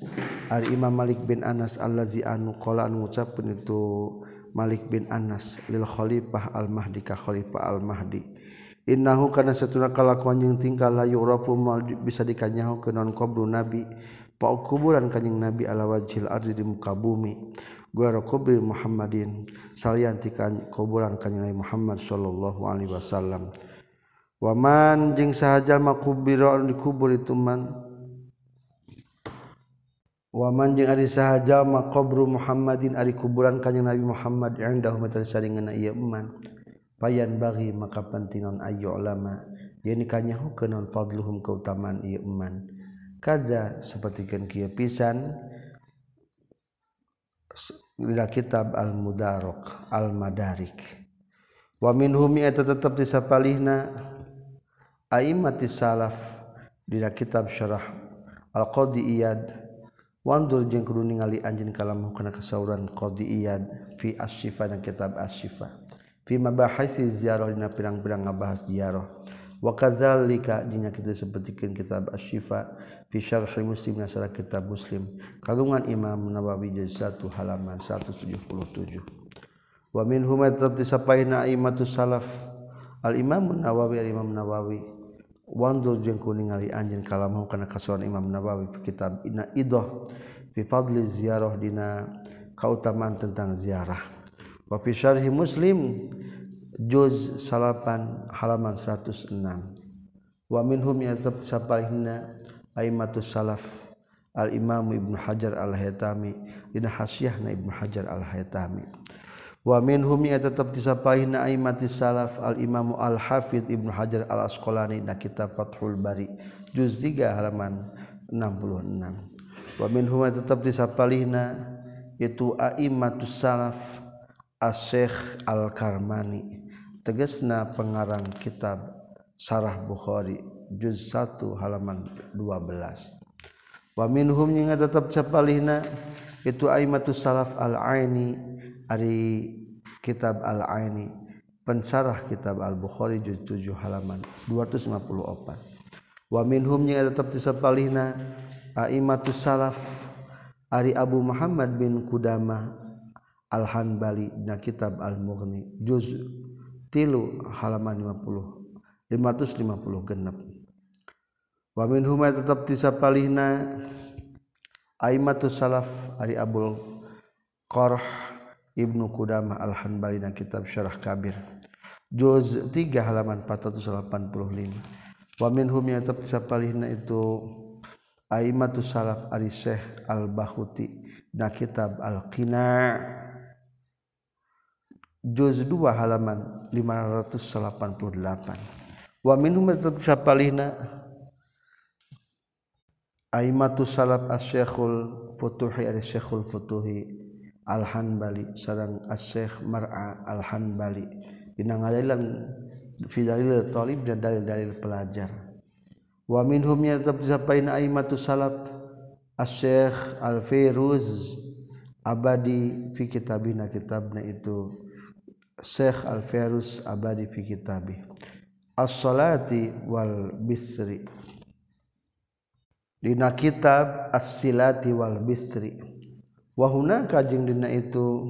Al imam malik bin anas allazi anu qala anu ngucapkeun itu malik bin anas lil khalifah al mahdi ka khalifah al mahdi innahu kana satuna kalakuan jeung tingkah la yurafu bisa dikanyaho ke non qabru nabi. pau kuburan kanjing nabi ala wajhil ardi di muka bumi gua kubri Muhammadin salian ti kuburan kanjing nabi Muhammad sallallahu alaihi wasallam waman jeung sahajal makubira dikubur itu man Waman jeung ari sahaja ma qabru Muhammadin ari kuburan kanjing Nabi Muhammad indahu matal saringan ieu iman. Payan bagi maka pentingnon ayu ulama. Yeuni kanyahu kenon fadluhum keutamaan ieu iman. kaza sapertikeun kieu pisan dina kitab al mudarok al madarik wa minhum eta tetep disapalihna aimmatis salaf dina kitab syarah al qadi iyad. Wandur jeung kudu ningali anjeun kalam kana kasauran qadi iyad fi asyifa dan kitab asyifa fi mabahisi ziarah dina pirang-pirang ngabahas ziarah. Wakadzalika jinya kita sepertikan kitab asyifa fi syarh muslim nasara kitab muslim. Kagungan imam nawawi juz 1 halaman 177 wa minhum tetap disapaina aimatus salaf. Al imam nawawi al imam nawawi wandur jeung kuningali anjeun kalamau kana kasuan imam nawawi fi kitab inna idah fi fadli ziyarah dina kautamaan tentang ziarah. Wa fi syarhi muslim juz salapan halaman 106 wa minhum yatab sapalihna aimatus salaf. Al imam ibnu hajar al haytami dina hasyahna ibnu hajar al haytami wa minhum yatab tisapalihna aimatis salaf. Al imam al hafid ibnu hajar al asqalani na kitab fathul bari juz 3 halaman 66 wa minhum yatab tisapalihna itu aimatus salaf as-syekh al-karmani. Tegesna pengarang kitab Sarah Bukhari juz 1 halaman 12 wa minhum yang tetap capalihna itu aimatus salaf al-aini ari kitab al-aini pensarah kitab al-bukhari juz 7 halaman 254 wa minhum yang tetap disapalihna aimatus salaf ari Abu Muhammad bin Kudamah al-hanbali na kitab al-mughni juz tilu halaman 50 550 genep. Wa min huma tetap tisapalihna aimatus salaf ari abul qarh ibnu qudamah al hanbali na kitab syarah kabir. Juz 3 halaman 485 wa min hum tetap tisapalihna itu aimatus salaf ari syekh al bahuti na kitab al qina juz 2 halaman 588 wa minhum sapalihna aimatus salaf asy-syekhul futuhi ari syekhul futuhi al hanbali sareng asy-syekh mar'a al hanbali dina ngalailan fi dalil talib dan dalil-dalil pelajar. Wa minhum tetap sapaina aimatus salaf asy-syekh al firuz abadi fi kitabina kitabna itu Syekh Al-Ferus abadi fi kitabih As-salati wal bisri. Dina kitab As-silati wal bisri. Wahuna kajing dina itu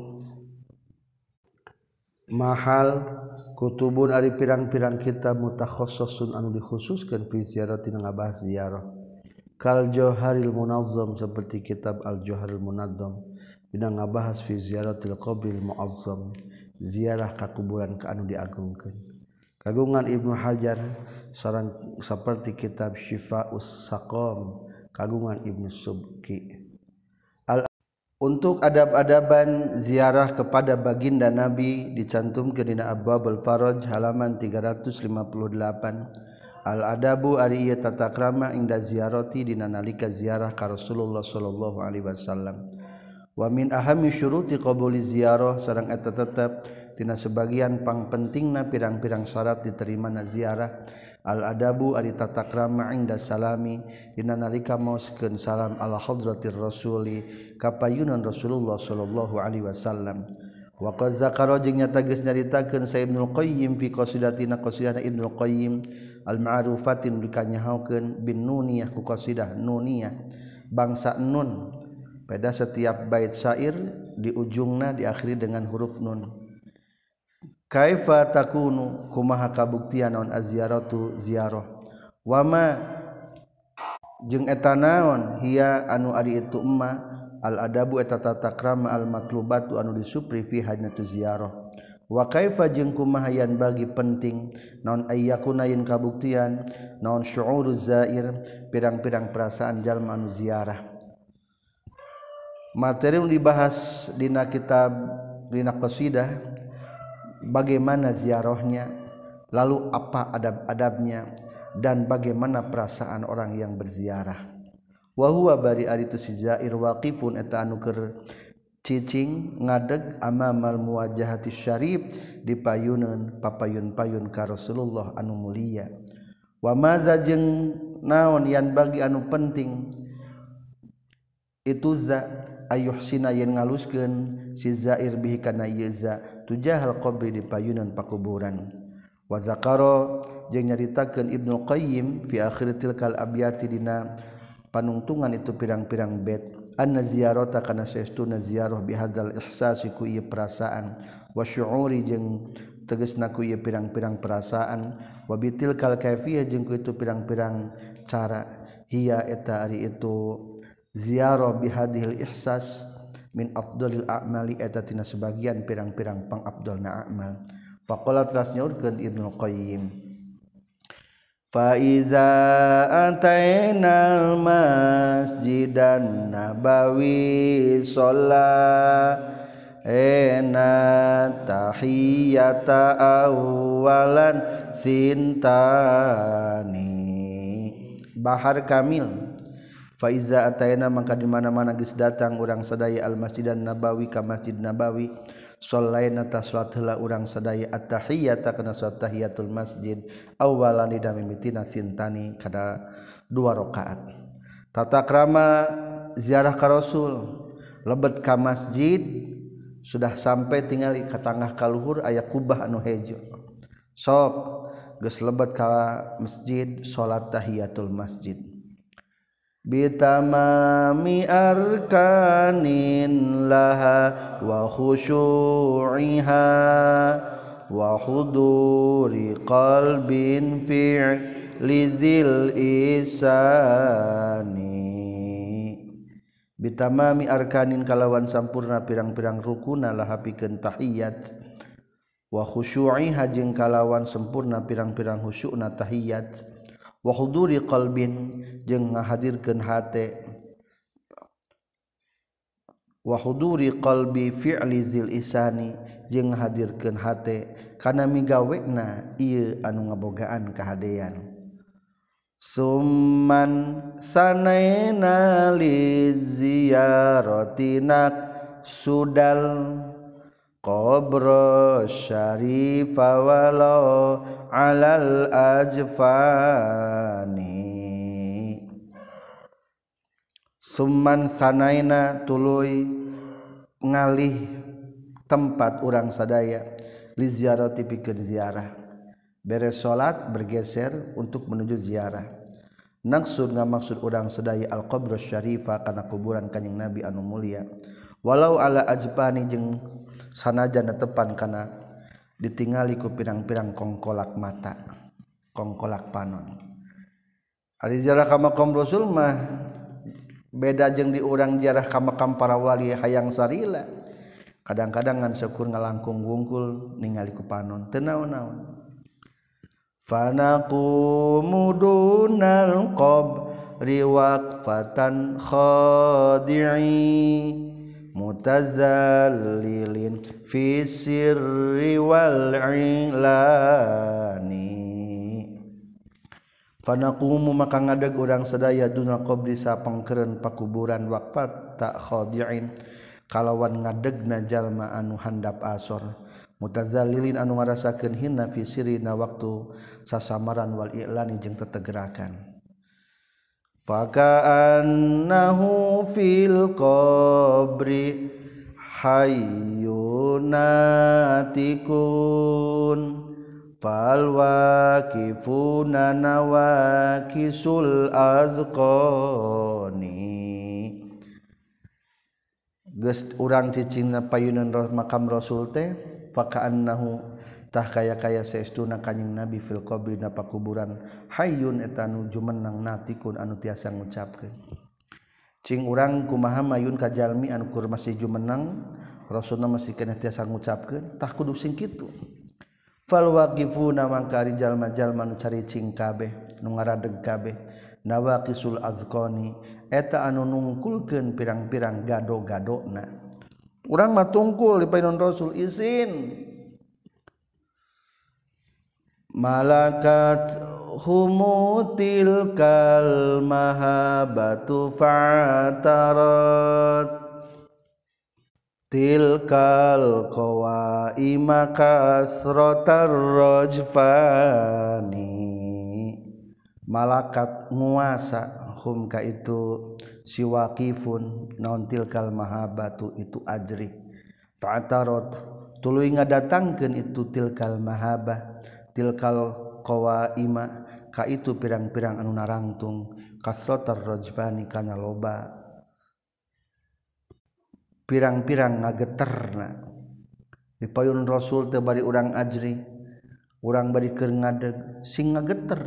mahal kutubun ari pirang-pirang kitab mutakhassasun anu dikhususkan fi ziyarati ngabahas ziarah. Kal jauharil munazzam seperti kitab al jauharil munazzam. Dina ngabahas fi ziyaratil qabril muazzam ziarah kakuburan ke anu diagungkan kagungan Ibnu Hajar seorang seperti kitab Syifa Us-Saqam kagungan Ibnu Subki. Al untuk adab-adaban ziarah kepada baginda Nabi dicantumkan dina Abwabul Faraj halaman 358 Al adabu ari ieu tata krama inda ziarati dina nalika ziarah ka Rasulullah sallallahu alaihi wasallam. wamin ahami syuruti qabuli ziarah sareng eta tetep tina sebagian pangpentingna pirang-pirang syarat diterima na ziarah. Al adabu ari tata krama inda salami dina nalika maoskeun salam ala hadratir rasuli kapayunan Rasulullah sallallahu alaihi wasallam. Wa qad zakara jeung nyata geus nyaritakeun sa Ibnu Qayyim fi qasidatina qasidana Ibnu Qayyim al ma'rufatin dikanyahokeun bin nuniyah ku qasidah nuniyah. Bangsa nun Pada setiap bait syair di ujungna diakhiri dengan huruf nun. Kaifa takunu kumaha kabuktian naon aziaratu ziarah. Wama jeung eta naon hia anu ari itu emma al adabu eta tata krama al matlubatu anu disupri fi hajnatu ziarah. Wa kaifa jeung kumaha yan bagi penting naon ayyakuna yin kabuktian naon syu'uruz zair pirang-pirang perasaan jalma anu ziarah. materi dibahas dina kitab dina qasidah bagaimana ziarahnya lalu apa adab-adabnya dan bagaimana perasaan orang yang berziarah. Wa huwa bari ari tu si zair waqifun eta anu keur cicing ngadeg amamal muwajahati syarif di payunan papayun-payun ka Rasulullah anu mulia. Wa maza jeung naon yang bagi anu penting itu za ayuh sina yen ngaluskeun si zair bihi kana yeza tujahal qabri di payunan pakuburan. Wa zakaro jeung nyaritakeun Ibnu Qayyim fi akhir tilkal abyati dina panungtungan itu pirang-pirang bait anna ziyarata kana saestuna ziarah bihadzal ihsasi ku ieu perasaan. Wa syu'uri jeung tegesna ku ieu pirang-pirang perasaan. Wa bitilkal kaifiyah jeung ku itu pirang-pirang cara. Hiya eta ari itu ziarah bihadhil ihsas min afdalil a'mali eta tina sebagian pirang-pirang pangabdalna amal. Faqala teras Ibnu Qayyim Faiza atainal masjidan nabawi sholla ena tahiyata awalan sintani. Bahar kamil Faiza ataina maka di mana-mana geus datang urang sadaya al masjidan nabawi ka masjid nabawi sallaina ta salat heula urang sadaya at-tahiyata kana salat tahiyatul masjid awalan di mimitina sintani kada dua rakaat. Tata krama ziarah ka rasul lebet ka masjid sudah sampai tinggal ka tangah kaluhur aya kubah anu hejo. Sok geus lebet ka masjid salat tahiyatul masjid. bitamami arkanin laha wa khushu'iha wa huduri qalbin fi lizil isani. Bitamami arkanin kalawan sampurna pirang-pirang rukuna laha pikeun tahiyat. Wa khushu'iha jeung kalawan sempurna pirang-pirang khusyukna tahiyat. wahuduri qalbin jeung ngahadirkeun hate. Wahuduri qalbi fi'li zil isani jeung ngahadirkeun hate. Kana migawena ieu anu ngabogaan kahadean. Summan sanaina li ziyaratina sudal qabra syarifa walau alal ajfani. Summan sanaina tuluy ngalih tempat orang sadaya li ziarati pikeun ziarah beres salat bergeser untuk menuju ziarah naksud ngamaksud orang sadaya al qabr syarifa kana kuburan kanjing nabi anu mulia. Walau ala ajfani jeung sanajan tepan kana ditingali ku pirang-pirang kongkolak mata kongkolak panon. Ari ziarah ka makam rasul mah beda jeung diurang ziarah ka makam para wali hayang sarila. Kadang-kadang ngan syukur ngalangkung wungkul ningali ku panon. Teu naon-naon? Fanaqumu dunal qabri waqfatan khadi'i. mutazallilin fi sirri wal ilani. Fanaqumu maka ngadeg urang sadaya duna qabri sapengkeureun pakuburan waqfat tak khadi'in. Kalawan ngadegna jalma anu handap asor. Mutazallilin anu ngarasakeun hina fi sirina waktu sasamaran wal ilani jeung tetegerakan. Fakaannahu fil qabri hayyunatikun fal waqifuna nawakisul azqani. Geus urang cicingna payunan makam rasul teh fakaannahu tah kaya kaya seestuna kanyeng nabi fil qabri na pakuburan. Hayyun eta nu menang natikun anu tiasa ngucapkeun. Cing urang kumaha mayun kajalmi anu kur masih jumenang rasulna masih kana tiasa ngucapkeun tah kudu sing kitu fal waqifuna mangkari jalma-jalma nu cari cing kabeh nu ngaradeg kabeh. Nawaqisul azqani eta anu nungkulkeun pirang-pirang gado-gadona. Urang mah tungkul di painon rasul izin. Malakat humutil kal mahabatu fa'tarat tilkal qawaima kasratar rajfani. Malakat nguasa hum ka itu si waqifun naon tilkal mahabatu itu ajri. Fa'tarat tuluy ngadatangkeun itu tilkal mahabah tilkal qawaima ka itu pirang-pirang anu narangtung kasrotar rajbani kana loba. Pirang-pirang ngageterna. Dipayun rasul teu bari urang ajri urang bari keur ngadeg sing ngageter.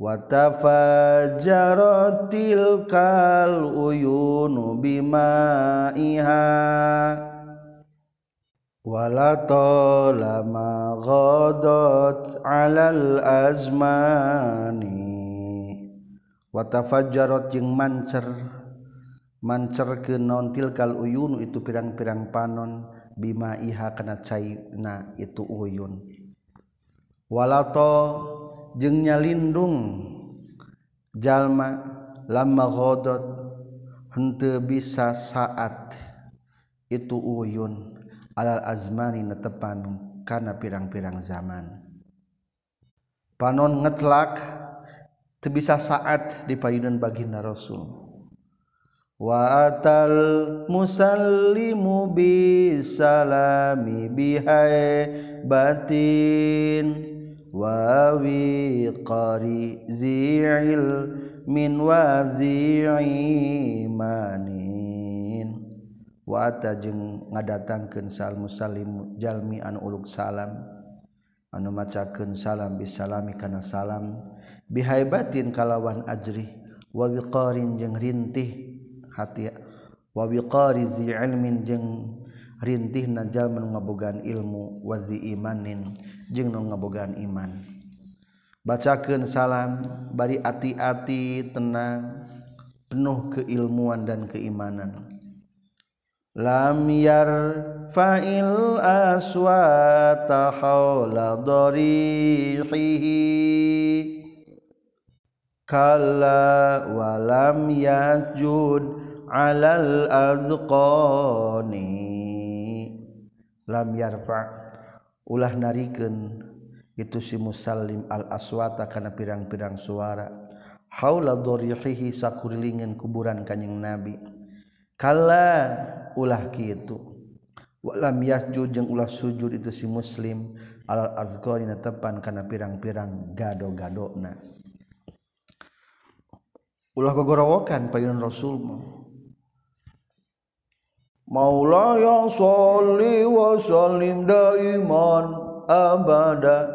Wa tafajjaratil kal uyunu bimaiha. Walato lama ghadat alal azmani. Watafajjarat jeung mancer. Mancer ke non tilkal uyun itu pirang-pirang panon. Bima iha kana caina itu uyun. Walato jeung nyalindung. Jalma lama ghadat henteu bisa saat itu uyun azmani netepan karena pirang-pirang zaman. Panon ngelak bisa saat di payunan baginda Rasul. Watal musallimu bisalami bihai batin. Wawi qari zi'il min wazi'i manin Wata jeung ngadatangkan sal musalim jalmi an uluk salam. Anu macakeun salam bisalami kana salam. Bihaibatin kalawan ajri wa wiqarin jeung rintih hati wa wiqari zi ilmin jeung rintih jalma nu ngabogaan ilmu wa zi imanin jeung nu ngabogaan iman. Bacakeun salam bari ati-ati tenang penuh keilmuan dan keimanan. lam yar fa'il aswata hawla darihihi. Kalla wa lam yajud alal azqani. Lam yarfa. Ulah narikeun itu si musallim al aswata kana pirang-pirang suara. Haula darihihi sakurilingan kuburan kanjing nabi. Kalla ulah kitu walam yasjud jeung ulah sujud itu si muslim alal azqari tepan kana pirang-pirang gado-gadona. Ulah gogorowokan payunan rasul Maula ya sholli wa sallim daiman abada.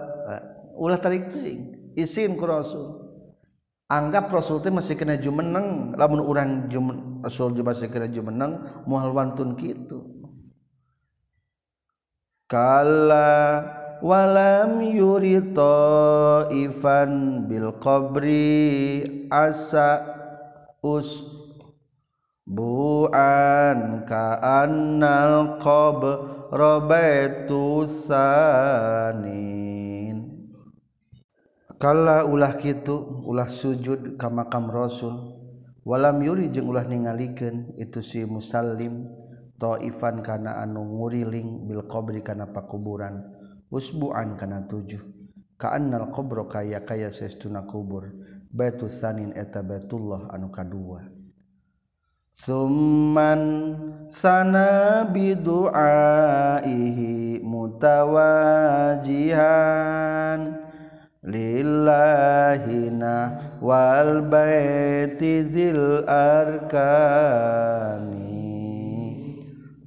Ulah tarik teuing isim ku rasul. Anggap rasul teh masih kena jumeneng lamun urang jumeneng Rasul juga masih kira menang mual wantun gitu. Kala walam yurito ifan bil qabri asa us bu'an ka'annal qab robaitu sanin. Kala ulah kitu ulah sujud ka makam rasul walam yuri jeung ulah ningalikeun itu si musallim taifan kana anu nguriling bil qabri kana pakuburan usbu'an kana tujuh. Ka'annal qabra kaya kaya saestuna kubur baitu sanin eta baitullah anu kadua. Summan sana bidu'aihi mutawajihan. lillahina wal baiti zil arkani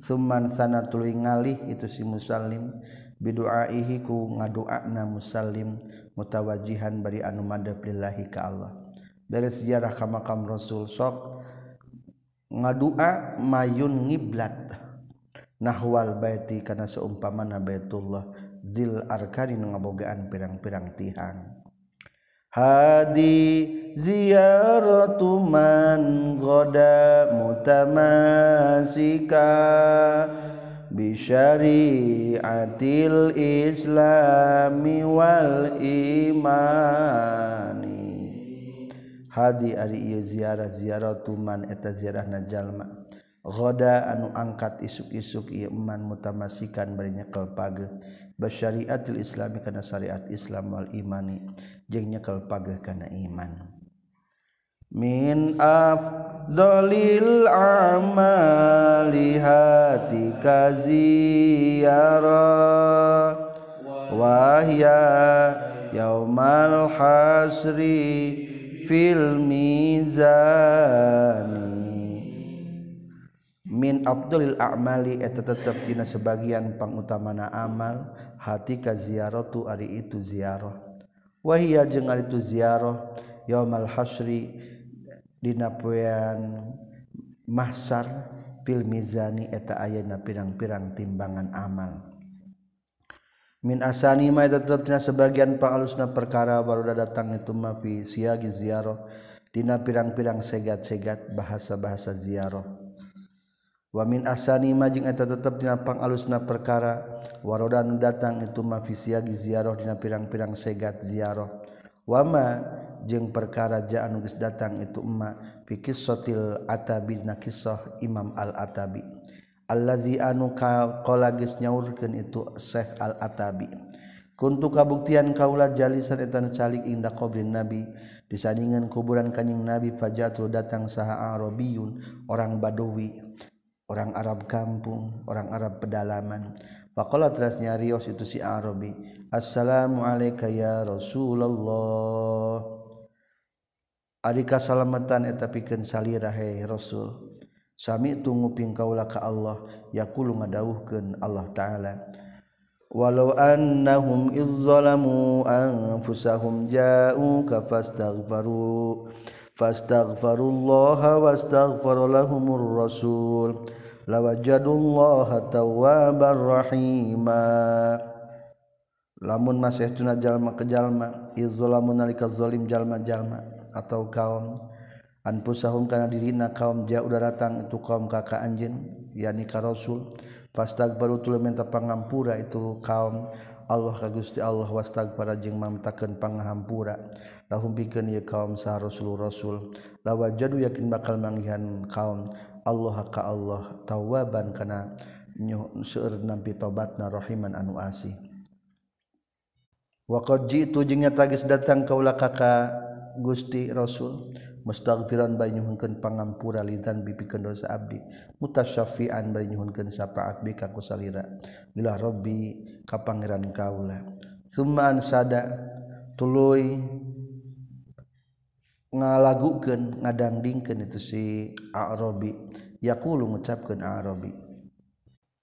Suman sana tuluy ngalih itu si musallim. Biduaihi ku ngadoana musallim. Mutawajihan bari anu madhab lillahi ka Allah. Dari sejarah ka makam Rasul sok ngadua mayun ngiblat. Nahwal baiti kana seumpamana Baitullah. zil arkani nu ngabogaan pirang-pirang tihang. Hadi ziyaratu man ghada mutamasika bi syari'atil islami wal imani. Hadi ari ieu ziarah ziyaratu man eta ziarahna najalma Ghoda anu angkat isuk-isuk iman mutamasikan bernyekel page basyariatil islami kana syariat Islam wal imani jeung nyekel page kana iman. Min afdalil amali hati kaziyara wahya yaumal hasri fil mizani min Abdulil a'mali eta tetep tina sebagian pangutamana amal hati ka ziaratu ari itu ziarah wahia jeung ari itu ziarah yaumal hasri dina poean mahsar fil mizani eta ayana pirang-pirang timbangan amal. Min asani ma tetep tina sebagian pangalusna perkara baru datang itu ma fi siagi ziarah dina pirang-pirang segat-segat bahasa-bahasa ziarah wamin asani majing eta tetep dina pangalusna perkara. Waroda nu datang itu mafisiagi ziarah dina pirang-pirang segat ziarah wama jeung perkara jaan geus datang itu emma fi qissatil atabi na kisah Imam Al Atabi allazi anu qala geus nyaurkeun itu Syekh Al Atabi kuntu kabuktian kaula jalisan eta nu calik inda qabrin nabi. Disandingan kuburan kanjing nabi fajatul datang saha arabiyun orang badawi. orang Arab kampung orang Arab pedalaman. Pakola terasnya Rios itu si Arabi Assalamualaikum ya Rasulullah. Adika salamatan eh, etapikan salirah hai Rasul? Sami tunguping kaulah ka Allah yakulu ngadauhkeun Allah taala. Walau annahum izzalamu anfusahum ja'uka fastaghfaru fastaghfarullaha wastaghfara lahumur rasul. lawajadullah tawwabar rahima. Lamun masih tuna jalma ke jalma izzulamun nalika zalim jalma-jalma atau kaum anpusahum kana dirina kaum ja udah datang itu kaum kakak anjeun yani ka rasul. Fastagbaru tuluy minta pangampura itu kaum Allah ka Gusti Allah wastagfara jeung mamtakeun pangahampura. Lahum pikeun ieu kaum sah Rasul Rasul. Lawajadu yakin bakal manggihan kaum. Allah ka Allah tawaban kana seueur nabi tobatna rahiman anu asih. Wa qad jitu jeung nyata geus datang kaula ka Gusti Rasul mustaghfiran bae nyuhunkeun pangampura lidan bipikeun dosa abdi mutasyafian bari nyuhunkeun syafaat bi ka kusalira. Ila rabbi ka pangeran kaula. Thumma ansada tuluy ngalagukeun ngadangdingkeun itu si Arabi. Yaqulu ngucapkeun Arabi.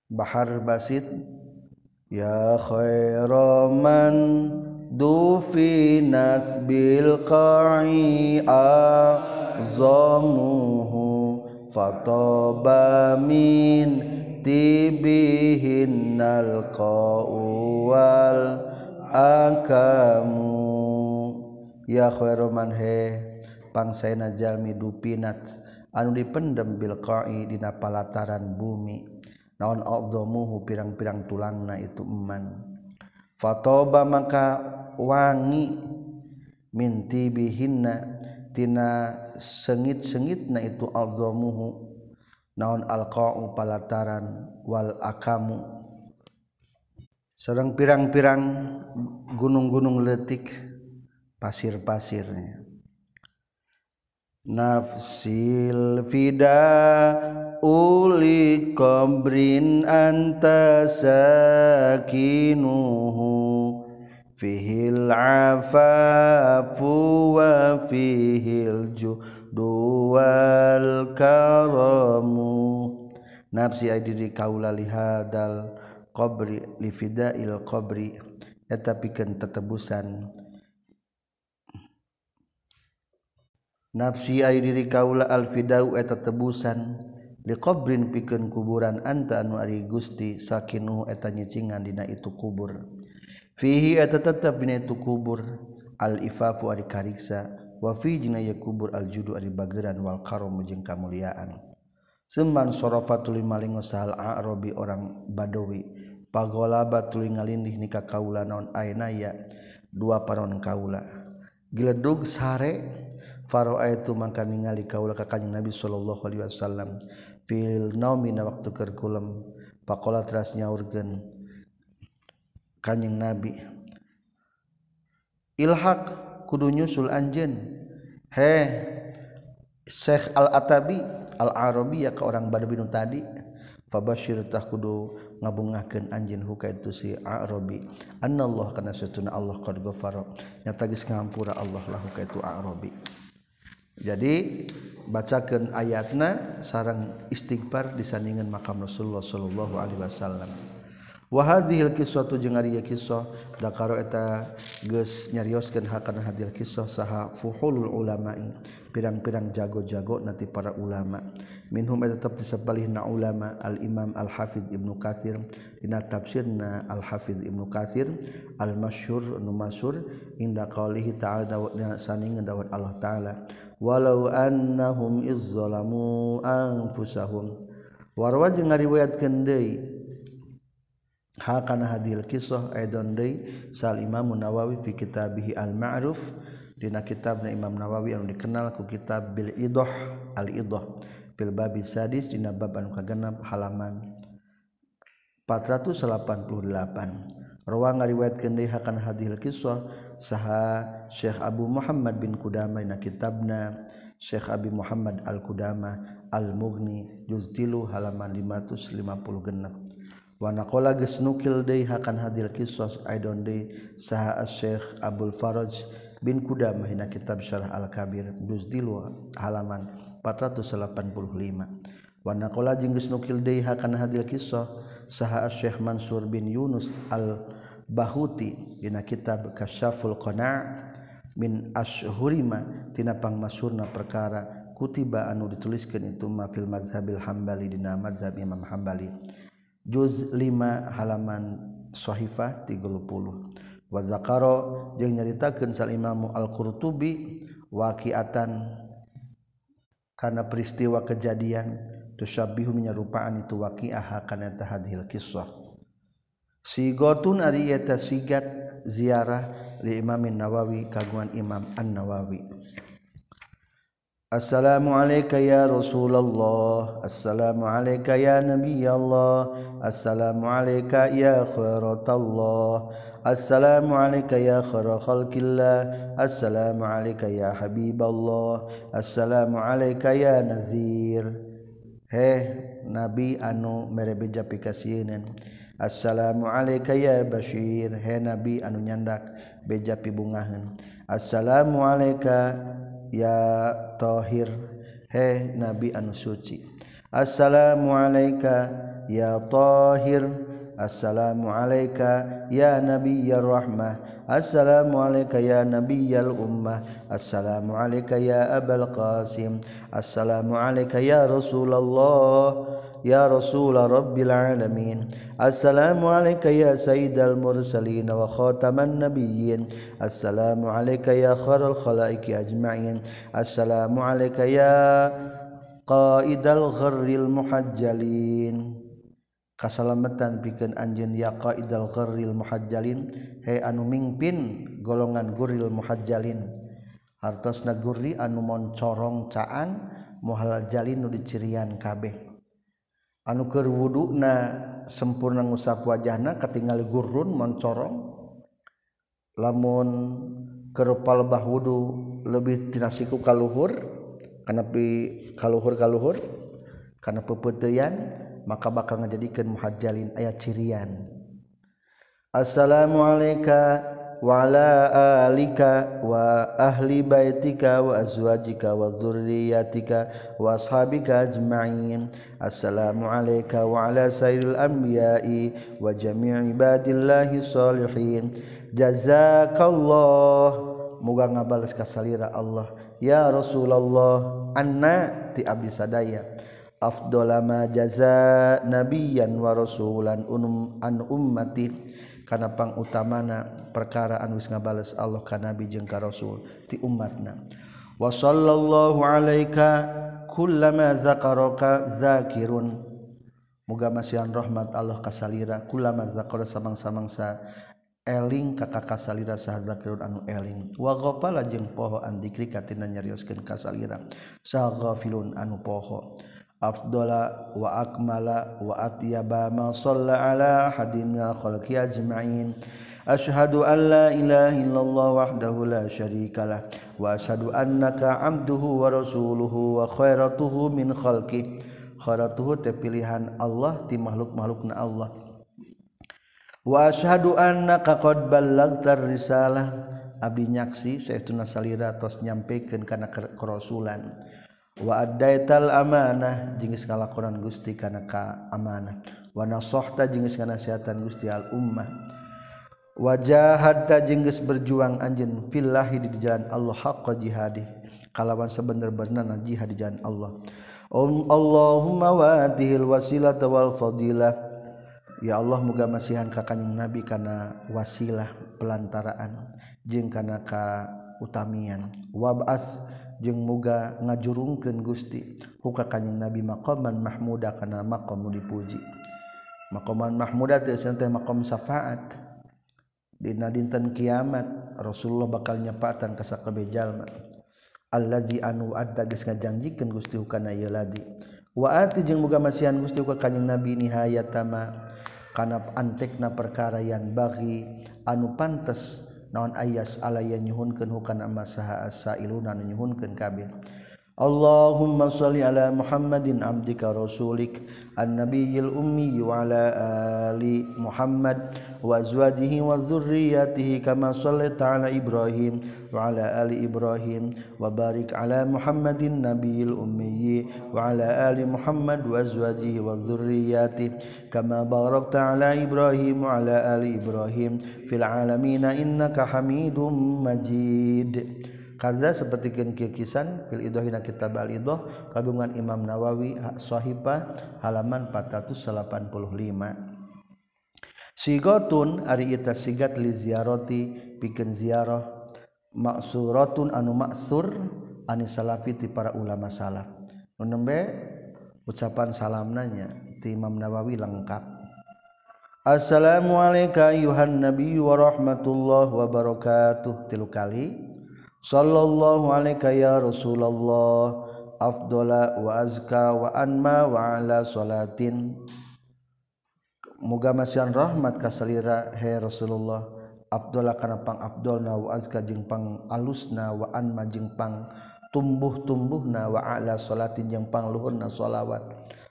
Bahar Basit ya khairaman dufinat bil qa'i azamuhu fataba min tibihinnal qa'u wal akamu. Ya khairuman he pangsainajalmi dupinat anu dipendem Bilqai dina palataran bumi. Naon adzamuhu pirang-pirang tulangna itu eman. Fatoba maka wangi minti bihinna tina sengit-sengitna itu adzamuhu. Naon alqa'u palataran wal akamu. Sareng pirang-pirang gunung-gunung letik pasir-pasirnya. nafsil fida uli qabrin anta sakinuhu. Fihil afafu wa fihil judu wal karamu. Nafsi aidiri kaula lihadal qabri lifidail qabri. Eta pikeun tetebusan. nafsi ay diri kaula alfidau eta tebusan. Liqobrin pikeun kuburan anta anu ari Gusti sakinuhu eta nyicingan dina itu kubur. Fihi eta tetep dina itu kubur. Al ifafu ari kariksa. Wa fi jina ya kubur al judu ari bageran wal karom jeung kamuliaan. Seman sorofatul malingo sahal a'robi orang badawi. Pagolaba tuli ngalindih nikah kaula naon aenaya dua panon kaula. Geledug sare Faro itu maka ningali kaula ka kanjeng Nabi sallallahu alaihi wasallam. Fil naumi na waktu keur kulem faqala teras nyaurkeun kanjeng Nabi ilhaq kudu nyusul anjeun. He Syekh Al-Atabi Al-Arabi ya ke orang Badbinu tadi. Fabashir tah kudu ngabungahkeun anjeun huka itu si Arabi. Annallahu kana satuna Allah qad ghafara. Nyata geus ngampura Allah lahu ka itu Arabi. jadi bacakan ayatna sarang istighfar disandingan makam Rasulullah Shallallahu Alaihi Wasallam. Wahadihil kisah tu jeung ari kisah dakaro eta geus nyarioskeun hakana hadil kisah saha fuhulul ulama'i. pirang-pirang jago-jago nanti para ulama. Minhum tetap disebalik na ulama al Imam al Hafidh Ibnu Katsir. Dina tafsir na al Hafidh Ibnu Katsir al masyhur nu masyhur inda qaulihi ta'ala dawat saningan dawat Allah taala. Walau annahum izzalamu anfusahum. Warwa jeung ngariwayatkeun deui. Hakana hadil kisah aidan deui sal Imam Nawawi fi kitabih al Ma'ruf dina kitabna Imam Nawawi anu dikenal ku kitab Bil Idah Al Idah fil bab sadis dina bab anu kagenep halaman 488 rawa ngariwayatkeun deui hakana hadil kisah saha Syekh Abu Muhammad bin Qudamah dina kitabna Syekh Abi Muhammad Al Qudamah Al Mughni juz 3 halaman 550 genep. Wanakola gesnukil day hakan hadil kisos aidon day saha Syekh Abdul Faraj bin Kudamah hina kitab Syarah Al-Kabir juz dilu halaman 485. Wanakola jeung gesnukil day hakan hadil kisah saha Syekh Mansur bin Yunus Al-Bahuti dina kitab Kasyaful Qana' min ashhurima tina pangmasurna perkara kutiba anu dituliskeun itu ma fil mazhabil hambali dina mazhab Imam Hambali juz 5 halaman Shahifah 30 wazakaro jeung nyaritakeun sal Imam Al-Qurtubi waqiatan karena peristiwa kejadian tusabbihu nyarupaan itu waqi'ah kana tahadhil kisah sigotun ari eta sigat ziarah li Imam Nawawi kagungan Imam An-Nawawi. السلام عليك يا رسول الله السلام عليك يا نبي الله السلام عليك يا خيرة الله السلام عليك يا خير خلق الله السلام عليك يا حبيب الله السلام عليك يا نذير هي نبي أنو مربجا بكسينن Assalamu alayka ya Bashir. He nabi anu nyandak beja pibungahan Assalamu alayka ya Tahir. He nabi anu suci. Assalamu alayka ya Tahir. Assalamu alayka ya nabiyyar rahmah Assalamu alayka ya nabiyyal ummah Assalamu alayka ya abal qasim Assalamu alayka ya rasulallah Rasulullah يا رسول رب العالمين السلام عليك يا سيد المرسلين وخاتم النبيين السلام عليك يا خير الخلائق أجمعين السلام عليك يا قائد الغر المحجلين kasalamatan pikeun anjeun ya qaidal gharril muhajjalin. He anu mingpin golongan guril muhajjalin. Hartosna gurri anu moncorong caan muhajjalin nu dicirian kabeh. Anu keur wuduna sempurna ngusap wajahna katingal gurun moncorong lamun kerupal bah wudu lebih tinasiku kaluhur kana pi kaluhur kaluhur kana pepeteyan maka bakal menjadikan muhajalin ayat cirian. Assalamualaikum wala alika wa ahli baitika wa azwajika wa dzurriyyatika wa ashabika ajma'in. Assalamu alayka wa ala sayyidil anbiya'i wa jami' ibadillahi sholihin jazakallah. Muga ngabales ka salira Allah. Ya Rasulullah anna ti abdi sadaya afdolama jaza nabiyan wa rasulan unum an ummati kana pang utamana perkara anu geus ngabales Allah ka nabi jeung ka rasul ti umatna. Wa sallallahu alaika kullama zakaraka zakirun. Muga masihan rahmat Allah kasalira kullama zakara samang-samangsa eling kakak kasalira sah zakirun anu eling. Wa ghafala jeung poho an dikri katina nyarioskeun kasalira sah ghafilun anu poho. afdola wa akmala wa atyaba ma shalla ala hadina khalqi ajma'in. Ashhadu an la ilaha illallah wahdahu la syarikalah wa ashhadu annaka abduhu wa rasuluhu wa khairatuhu min khalqi. Khairatuhu te pilihan Allah ti makhluk-makhlukna Allah. Wa ashhadu annaka qad ballagtar risalah. Abdi nyaksi saestuna salira tos nyampekeun kana kerasulan waaital amanah jengis ngalakonan Gusti karena ka amanah. Wana sohta jengis kesehatan Gusti al Ummah. Wajahta jengges berjuang anjin fillahi di jalan Allah haqqa jihadi kalawan sebener-bener jihad di jalan Allah. Om Allahumma watihil wasilah wal fadilah. Ya Allah muga masihan ka kanjing Nabi kana wasilah pelantaraan jeung kana ka utamian. Wabas jeung muga ngajurungkeun Gusti. Huka kanjing Nabi maqaman mahmuda kana maqam dipuji. Maqaman mahmuda teh teh maqam syafaat. Dina dinten kiamat Rasulullah bakal nyepatan ka sakabeh jalma. Allazi anu adda geus ngajanjikeun Gusti hukana ieu ladi wa ati jeung muga masihan Gusti ka kanjing Nabi nihayatama. Kana antekna perkara yang bagi anu pantes naon ayas ala nyuhunkeun hukana masaha asailuna nyuhunkeun kabeh Allahumma salli ala Muhammadin abdika rasulik annabiyil ummi wa ala ali Muhammad wa azwajihi wa zurriyyatihi kama sallaita ala Ibrahim wa ala ali Ibrahim wa barik ala Muhammadin nabiyil ummi wa ala ali Muhammad wa azwajihi wa zurriyyatihi kama barakta ala Ibrahim wa ala ali Ibrahim. Fil alamin innaka Hamidum Majid. Kaza seperti kikisan fil idohina kitab al idoh kagungan Imam Nawawi Sahipa halaman 485. Sigotun ari itu sigat li bikin pikeun ziarah maksuratun anu maksur ani salafi ti para ulama salaf. Nu ucapan salam nanya ti Imam Nawawi lengkap. Assalamualaikum Yuhan Nabi warahmatullahi wabarakatuh tilu kali. Shallallahu alaihi ya Rasulullah afdala wa azka wa anma wa ala salatin. Muga masyan rahmat kasalira he Rasulullah. Abdullah kana pang Abdulna wa azka jeung pang alusna wa anma jeung pang tumbuh-tumbuhna wa ala salatin jeung pang luhurna shalawat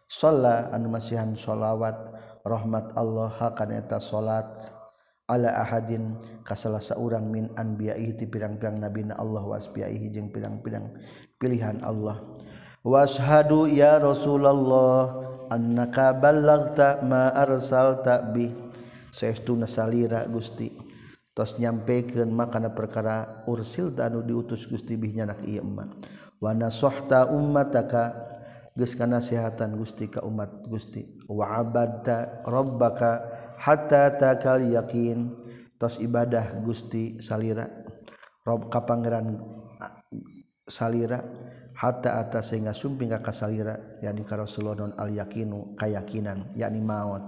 Shalla an masihan shalawat rahmat Allah hakana eta salat ala ahadin ka seorang min anbiya'ihi ti pirang-pirang nabi na Allah wa jeung pirang-pirang pilihan Allah. Wa ya Rasulullah annaka ballaghta ma arsalta bi. Saestuna salira Gusti. Tos nyampekeun makana perkara ursil anu diutus Gusti bihnya nak ieu emak wa nasahta ummataka geus kanasihatan Gusti ka umat Gusti. Wa abadta rabbaka hatta takal yakin tos ibadah Gusti salira. Rob ka pangeran salira. Hatta atas sehingga sumping ka salira yakni ka Rasulullah non al yakinu kayakinan yakni maut.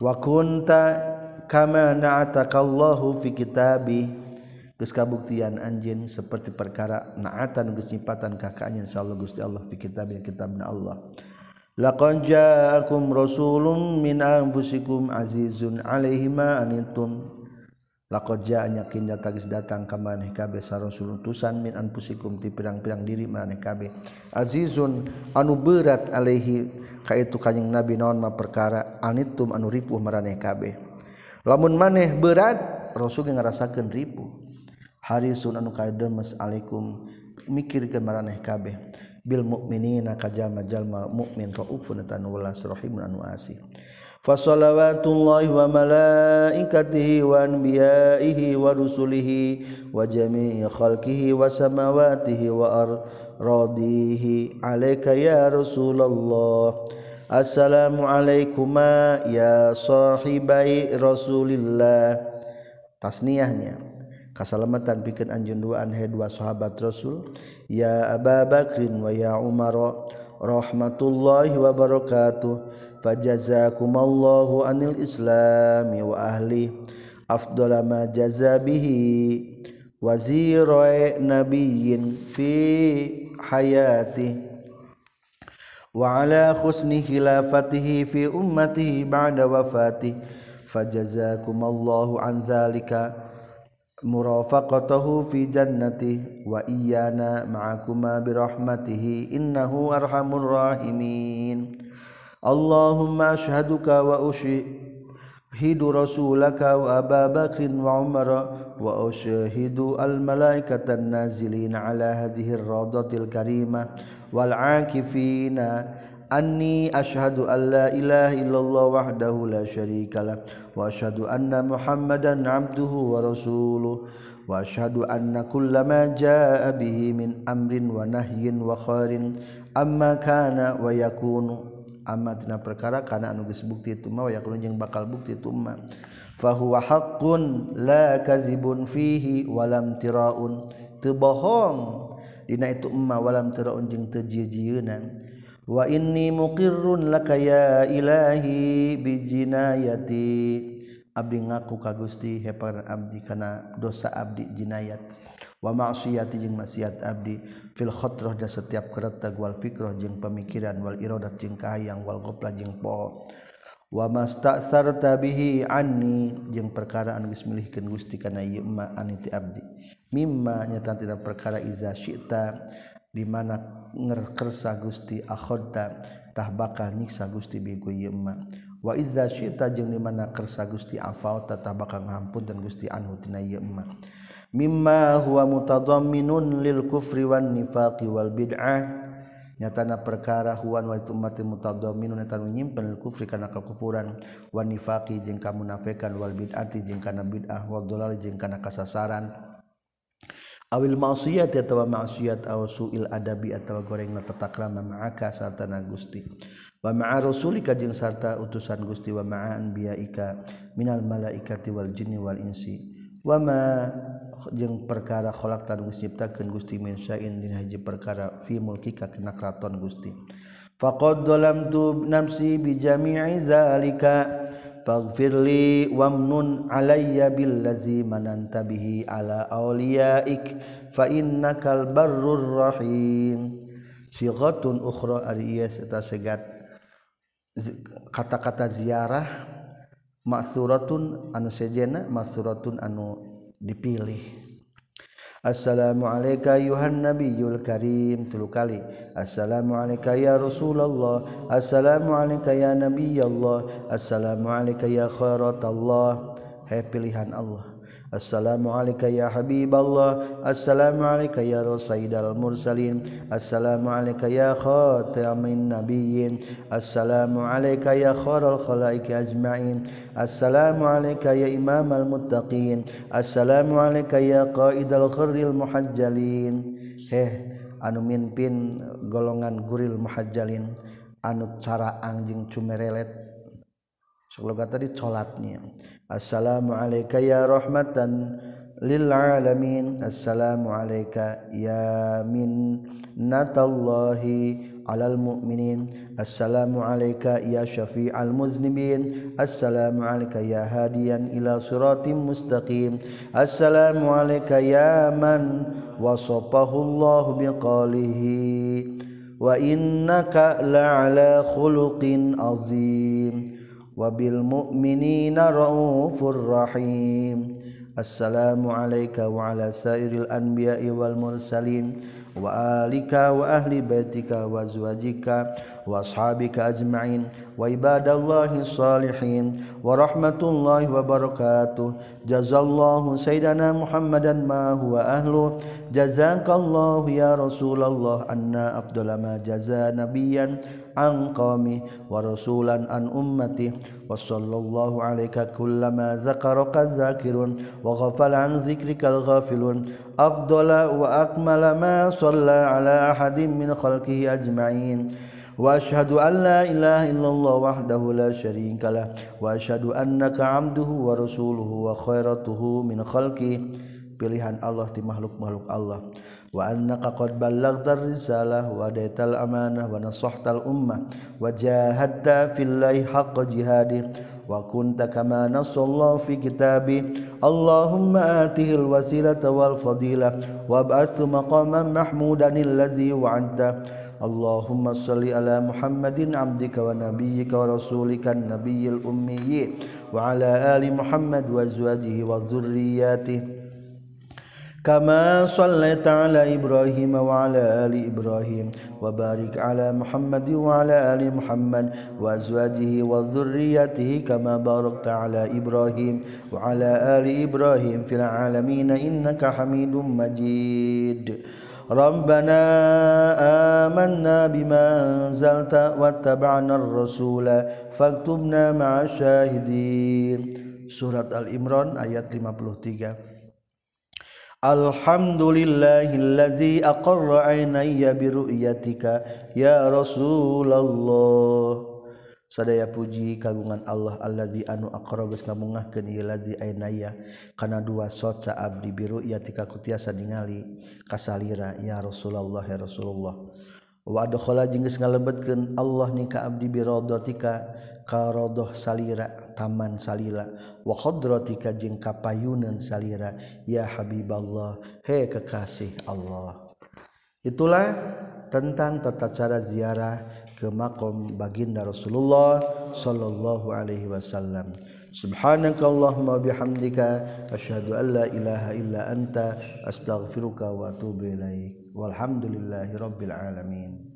Wa kunta kama na'ataka Allahu fi kitabih geus kabuktian anjeun seperti perkara naatan geus nyipatan ka ka anjeun insyaallah Gusti Allah fi kitabina kitabna Allah Laqad ja'akum rasulun min anfusikum azizun 'alaihi ma anittum. Laqad ja'anya kinda tagis datang ka maneh kabeh rasul utusan min anfusikum ti pirang-pirang diri maneh kabeh. Azizun anu berat alaihi ka itu kanjing Nabi naon ma perkara anittum anu ripuh maraneh kabeh. Lamun maneh berat rasul ngarasakeun ripuh. Harisun anu kademes alaikum mikirkeun maraneh kabeh. bil mukminina kajama jalma mukmin raufun tan walas rahimun anu asih. Fa salawatullahi wa malaikatihi wa anbiyaihi wa rusulihi wa jami'i khalqihi wa samawatihi wa ardihi alayka ya rasulullah assalamu alaikum ya sahibai rasulillah. Tasniyahnya kasalamatan pikeun anjeun duaan he dua sahabat Rasul ya Aba Bakrin wa ya Umar rahmatullahi wa barakatuh. Fajazakumallahu anil islami wa ahli. Afdala ma jaza bihi wazira nabiyyin fi hayati. Wa ala khusni khilafatihi fi ummatihi ba'da wafatihi fajazakumallahu an zalika murafaqatahu fi jannati wa iyyana ma'akuma bi rahmatihi innahu arhamur rahimin. Allahumma ashhaduka wa ushihidu rasulaka wa Aba Bakrin wa Umar wa ushihidu al malaikata nazilin ala hadhihi ar-radatil karimah wal akifina anni asyhadu an la ilaha illallah wahdahu la syarikalah wa asyhadu anna muhammadan abduhu wa rasuluh. Wa asyhadu anna kullama jaa bihi min amrin wa nahyin wa khairin amma kana wa yakunu. Amma tina perkara kana anu geus bukti itu mah wa yakunu jeung bakal bukti itu mah. Fa huwa haqqun la kazibun fihi wa lam tiraun. Teu bohong. Dina itu emma walam tiraun jeung teu jieun wa inni muqirrun laka ya ilahi bijinayati abdi ngaku ka Gusti hepan abdi kana dosa abdi jinayat. Wa ma'siyati jeung maksiat abdi. Fil khatrah da setiap kereta wal fikrah jeung pemikiran wal iradat jeung kahayang wal ghaflah jeung po wa mastasarta bihi anni jeung perkara anu geus milihkeun Gusti kana ieu ma aniti abdi. Mimma nyata tidak perkara iza syi'ta. dimana ngerkersa Gusti akhodatah bakal nyiksa Gusti bigu yema wa izza syi'ta jeung di mana kersa Gusti afauta tah bakal ngampun dan Gusti anhu tina ieu emma. Mimma huwa mutadamminun lil kufri wan nifaqi wal bid'ah. Nyatana perkara huwan wa itu umat mutadamminun eta nyimpen lil kufri kana kakufuran wan nifaqi jeung kamunafikan wal bid'ati jeung kana bid'ah. Wal dhalal jeung kana kasasaran. awil maksiat atawa maksiat aw suil adabi atawa goreng na tata krama ma'aka sarta na Gusti. Wa ma'a rasulika jeung sarta utusan Gusti wa ma'a anbiyaika minal malaikati wal jinni wal insi. Wa ma jeung perkara khalaq tan Gusti nyiptakeun Gusti min syai'in dina hiji perkara fi mulkika kana kraton Gusti. Faqad dhalamtu nafsi bi jami'i zalika. Faghfirli wamnun alayya billazi mananta bihi ala awliyaik fa innakal barrur rahim. Sighatun ukhra ari ieu eta segat kata-kata ziarah maksuratun anu sejena maksuratun anu dipilih. Assalamualaikum Yohan Nabiyul Karim. Tilu kali. Assalamualaikum ya Rasulullah. Assalamualaikum ya Nabi Allah Assalamualaikum ya khairat Allah. Hai pilihan Allah. Assalamualaikum ya Habiballah Assalamualaikum ya Rasaidal Mursalin. Assalamualaikum ya khatamin nabiyyin. Assalamualaikum ya kharal khalaiki ajma'in. Assalamualaikum ya Imamal muttaqin Assalamualaikum ya qaidal khurril muhajjalin. Heh anu mimpin golongan guril muhajjalin. Anu cara anjing cumerelet. Sekolah tadi colatnya. Assalamualaikum ya rahmatan lil alamin Assalamualaikum ya min natallahi alal mu'minin Assalamualaikum ya syafi'al muznibin Assalamualaikum ya hadiyan ila suratim mustaqim Assalamualaikum ya man wasafahu Allah biqalihi wa innaka la'ala khuluqin azim wabil mu'minina raufur rahim. Assalamu alayka wa ala sairil anbiya'i wal mursalin. Wa alika wa ahli baitika wa azwajika. وأصحابك أجمعين وعباد الله الصالحين ورحمة الله وبركاته. جزا الله سيدنا محمدا ما هو أهله. جزاك الله يا رسول الله أن أفضل ما جزى نبيا عن قومه ورسولا عن أمته. وصلى الله عليك كلما ذكرك الذاكرون وغفل عن ذكرك الغافلون أفضل وأكمل ما صلى على أحد من خلقه أجمعين. واشهد ان لا اله الا الله وحده لا شريك له واشهد انك عبده ورسوله وخيرته من خلقه pilihan Allah di makhluk-makhluk Allah. Wa annaka qad ballaghtar risalah wa daital amanah wa nasahtal ummah wa jahadta fillahi haqqa jihadih wa kunta kama nasallahu fi kitabi Allahumma atihil wasilata wal fadilah wa ab'athu maqaman mahmudan allazi wa'anta. اللهم صل على محمد عبدك ونبيك ورسولك النبي الأمي وعلى آل محمد وأزواجه وذرياته كما صليت على إبراهيم وعلى آل إبراهيم وبارك على محمد وعلى آل محمد وأزواجه وذريته كما باركت على إبراهيم وعلى آل إبراهيم في العالمين إنك حميد مجيد Rabbana amanna bima anzalta wattaba'na ar-rasula faktubna ma'as syahidin Surat Al-Imran ayat 53 Alhamdulillahillazi aqarra aynayya biru'yatika ya Rasulullah sadaya puji kagungan Allah allazi anu aqrabus ngamungahkeun ieu ladzi ainaya kana dua soca abdi biru ya tika kutiasa ningali kasalira ya Rasulullah ya Rasulullah wa adkhala jeung geus ngalebetkeun Allah ni ka abdi bi radatika ka radah salira taman salila wa khadratika jeung kapayunan salira ya habiballah he kekasih Allah. Itulah tentang tata cara ziarah ke makom baginda Rasulullah sallallahu alaihi wasallam. Subhanakallahumma bihamdika asyhadu an la ilaha illa anta astaghfiruka wa atubu ilaik. Walhamdulillahi rabbil alamin.